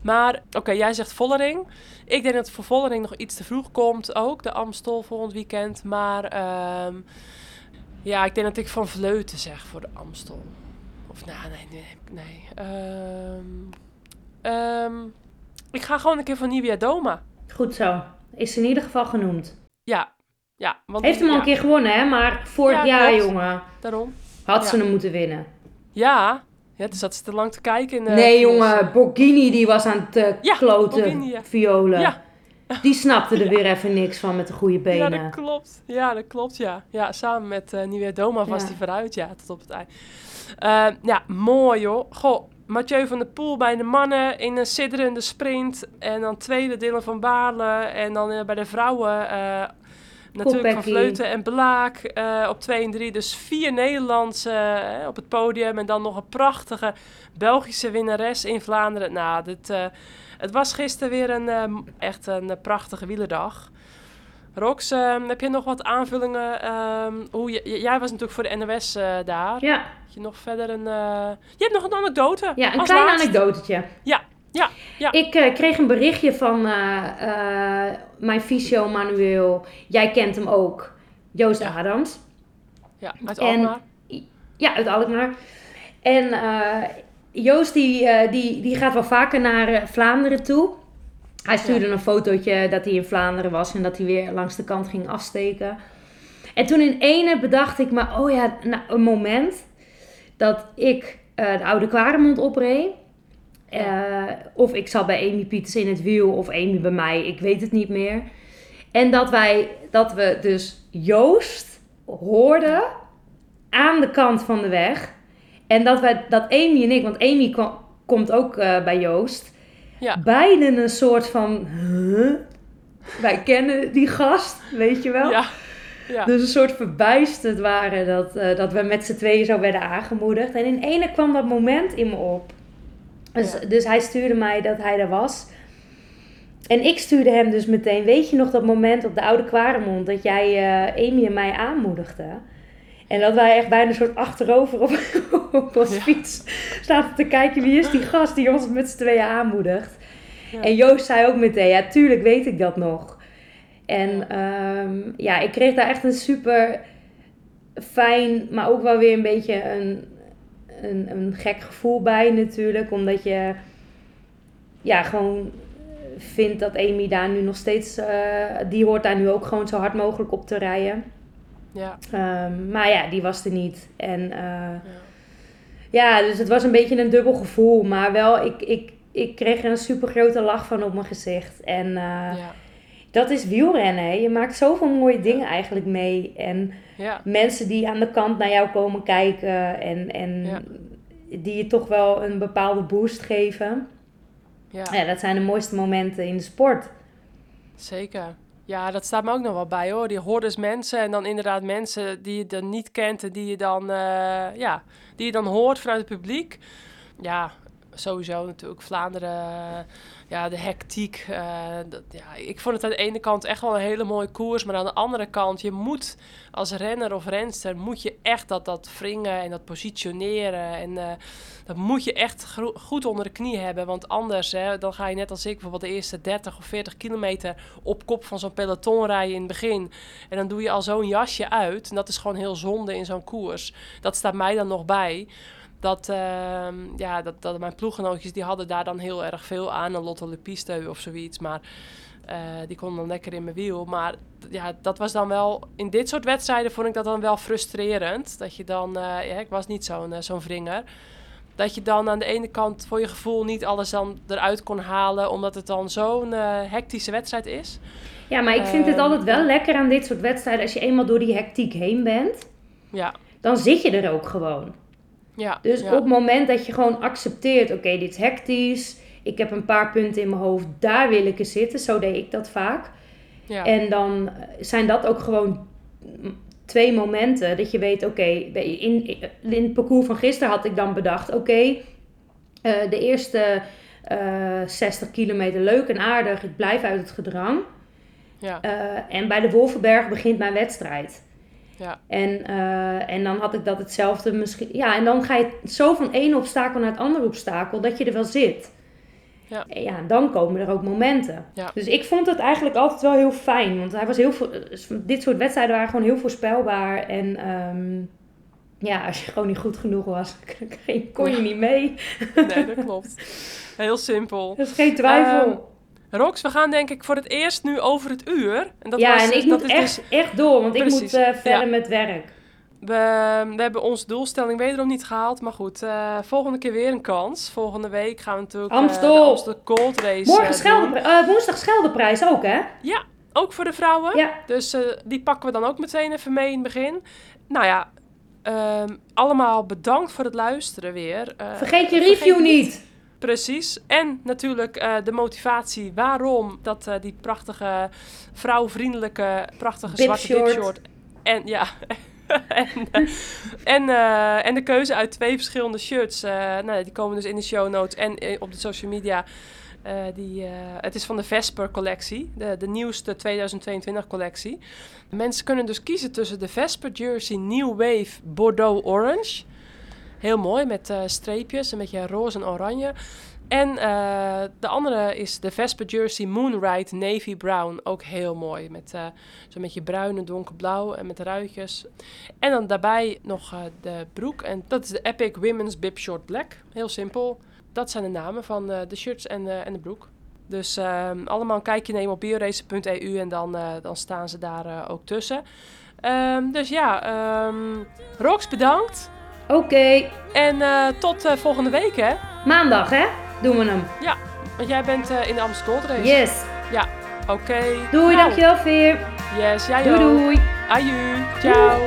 Maar oké, jij zegt Vollering. Ik denk dat voor Vollering nog iets te vroeg komt. Ook de Amstel volgend weekend. Maar ehm, ja, ik denk dat ik van Vleuten zeg voor de Amstel. Of nou, nee, nee, nee. Ehm, ik ga gewoon een keer voor Nivea Doma. Goed zo. Is in ieder geval genoemd. Ja, ja. Want Heeft hem al ja, een keer gewonnen, hè? Maar vorig Ja, jaar, klopt. jongen, Daarom. had Ja. ze hem moeten winnen. Ja, ja dus dat is te lang te kijken. In nee, jongen, Borghini die was aan het eh, Ja, kloten, Borghini, ja. violen. Ja. Die snapte er weer even niks van met de goede Ja, benen. dat klopt. Ja, dat klopt, ja. Ja, samen met eh Nivea Doma was Ja. die vooruit, ja, tot op het eind. Eh, ja, mooi hoor. Goh, Mathieu van der Poel bij de mannen in een sidderende sprint. En dan tweede Dylan van Baarle. En dan eh, bij de vrouwen natuurlijk van. Vleuten en Blaak eh, op 2 en 3. Dus vier Nederlandse eh, op het podium. En dan nog een prachtige Belgische winnares in Vlaanderen. Nou, dit, eh, het was gisteren weer een, eh, echt een prachtige wielerdag. Rox, ehm, heb je nog wat aanvullingen? ehm, hoe je, jij was natuurlijk voor de NOS daar. Ja, Heb je nog verder een... Je hebt nog een anekdote. ja een klein anekdotetje. Ja, ja, ja. Ik eh, kreeg een berichtje van eh, eh, mijn fysio Manuel. Jij kent hem ook. Joost Ja. Adams. ja uit En- Alkmaar. Ja, uit Alkmaar. En Joost die, die, die gaat wel vaker naar Vlaanderen toe. Hij stuurde een fotootje dat hij in Vlaanderen was en dat hij weer langs de kant ging afsteken. En toen in ene bedacht ik me, oh ja, nou, een moment dat ik de Oude Kwaremond opreed. Eh, of ik zat bij Amy Pieters in het wiel of Amy bij mij, ik weet het niet meer. En dat wij, dat we dus Joost hoorden aan de kant van de weg. En dat, wij, dat Amy en ik, want Amy kwam- komt ook eh, bij Joost, Ja. beiden een soort van, huh? wij kennen die gast, weet je wel? Ja, ja. Dus een soort verbijsterd waren dat, eh, dat we met z'n tweeën zo werden aangemoedigd. En in ene kwam dat moment in me op. Dus, Ja. dus hij stuurde mij dat hij er was. En ik stuurde hem dus meteen, weet je nog dat moment op de Oude Kwaremond dat jij eh, Amy en mij aanmoedigde? En dat wij echt bijna een soort achterover op, op Ja. fiets zaten te kijken wie is die gast die ons met z'n tweeën aanmoedigt. Ja. En Joost zei ook meteen, ja tuurlijk weet ik dat nog. En ehm, ja, ik kreeg daar echt een super fijn, maar ook wel weer een beetje een, een, een gek gevoel bij natuurlijk. Omdat je ja, gewoon vindt dat Amy daar nu nog steeds, eh, die hoort daar nu ook gewoon zo hard mogelijk op te rijden. ja. Ehm, maar ja, die was er niet. En eh, ja. ja, dus het was een beetje een dubbel gevoel. Maar wel, ik, ik, ik kreeg er een super grote lach van op mijn gezicht. En eh, ja. dat is wielrennen. Hè. Je maakt zoveel mooie dingen eigenlijk mee. En ja. mensen die aan de kant naar jou komen kijken. En, en Ja. die je toch wel een bepaalde boost geven. ja. Ja, dat zijn de mooiste momenten in de sport. Zeker. Ja, dat staat me ook nog wel bij hoor. Die hordes mensen en dan inderdaad mensen die je dan niet kent en die je dan, eh, ja, die je dan hoort vanuit het publiek. Ja, sowieso natuurlijk Vlaanderen, ja, de hectiek. eh, dat, ja, ik vond het aan de ene kant echt wel een hele mooie koers, maar aan de andere kant, je moet als renner of renster, moet je echt dat, dat wringen en dat positioneren en eh, dat moet je echt goed onder de knie hebben, want anders hè, dan ga je net als ik bijvoorbeeld de eerste 30 of 40 kilometer op kop van zo'n peloton rijden in het begin en dan doe je al zo'n jasje uit en dat is gewoon heel zonde in zo'n koers. Dat staat mij dan nog bij dat, ehm, ja, dat, dat mijn ploeggenootjes die hadden daar dan heel erg veel aan. Een Lotte Le Piste of zoiets. Maar eh, die konden dan lekker in mijn wiel. Maar ja, dat was dan wel... In dit soort wedstrijden vond ik dat dan wel frustrerend. Dat je dan... eh, ja, ik was niet zo'n eh, zo'n wringer. Dat je dan aan de ene kant voor je gevoel niet alles dan eruit kon halen. Omdat het dan zo'n hectische wedstrijd is. Ja, maar ik vind het Ehm, altijd wel lekker aan dit soort wedstrijden. Als je eenmaal door die hectiek heen bent, Ja, dan zit je er ook gewoon. Ja. Dus ja. op het moment dat je gewoon accepteert, oké, dit is hectisch. Ik heb een paar punten in mijn hoofd, daar wil ik eens zitten. Zo deed ik dat vaak. ja. En dan eh, zijn dat ook gewoon twee momenten dat je weet, oké, in, in het parcours van gisteren had ik dan bedacht, oké, eh, de eerste eh 60 kilometer leuk en aardig, ik blijf uit het gedrang. ja. Eh, en bij de Wolvenberg begint mijn wedstrijd. Ja. En, eh, en dan had ik dat hetzelfde misschien. Ja, en dan ga je zo van één obstakel naar het andere obstakel dat je er wel zit. Ja. En ja, dan komen er ook momenten. Ja. Dus ik vond het eigenlijk altijd wel heel fijn. Want hij was heel veel, dit soort wedstrijden waren gewoon heel voorspelbaar. En ehm, ja, als je gewoon niet goed genoeg was, kon je niet mee. Nee, dat klopt. Heel simpel. Dat is geen twijfel. Ehm, Rox, we gaan denk ik voor het eerst nu over het uur. En dat ja, was, en ik dat moet is echt, dus- echt door, want ik moet eh, verder ja. met werk. we, we hebben onze doelstelling wederom niet gehaald. Maar goed, eh, volgende keer weer een kans. Volgende week gaan we natuurlijk eh, Amstel. de Amstel Gold Race Morgen Schelde, woensdag Scheldeprijs ook, hè? Ook voor de vrouwen. Ja. Dus die pakken we dan ook meteen even mee in het begin. Nou ja, ehm, allemaal bedankt voor het luisteren weer. Vergeet je vergeet review niet. Precies. En natuurlijk eh, de motivatie waarom dat eh, die prachtige, vrouwvriendelijke, prachtige zwarte Bibshort. dipshort. En ja. en, eh, en, en de keuze uit twee verschillende shirts. nou, die komen dus in de show notes en op de social media. Die, het is van de Vesper collectie, de, de nieuwste 2022 collectie. Mensen kunnen dus kiezen tussen de Vesper Jersey New Wave Bordeaux Orange. Heel mooi met eh, streepjes, een beetje roze en oranje. En eh, de andere is de Vesper Jersey Moonride Navy Brown. Ook heel mooi. Met eh, zo'n beetje bruin en donkerblauw en met ruitjes. En dan daarbij nog de broek. En dat is de Epic Women's Bib Short Black. Heel simpel. Dat zijn de namen van de shirts en, en de broek. Dus ehm, allemaal een kijkje nemen op bioracer.eu en dan, dan staan ze daar ook tussen. Ehm, dus ja, ehm Rox bedankt. Oké, En eh, tot eh, volgende week hè. maandag, hè? Doen we hem. Want jij bent eh, in de Amstel Gold. Yes. Oké. Doei, Nou, dankjewel, Veer. Yes, jij Doei, ook. doei. Aju. Ciao.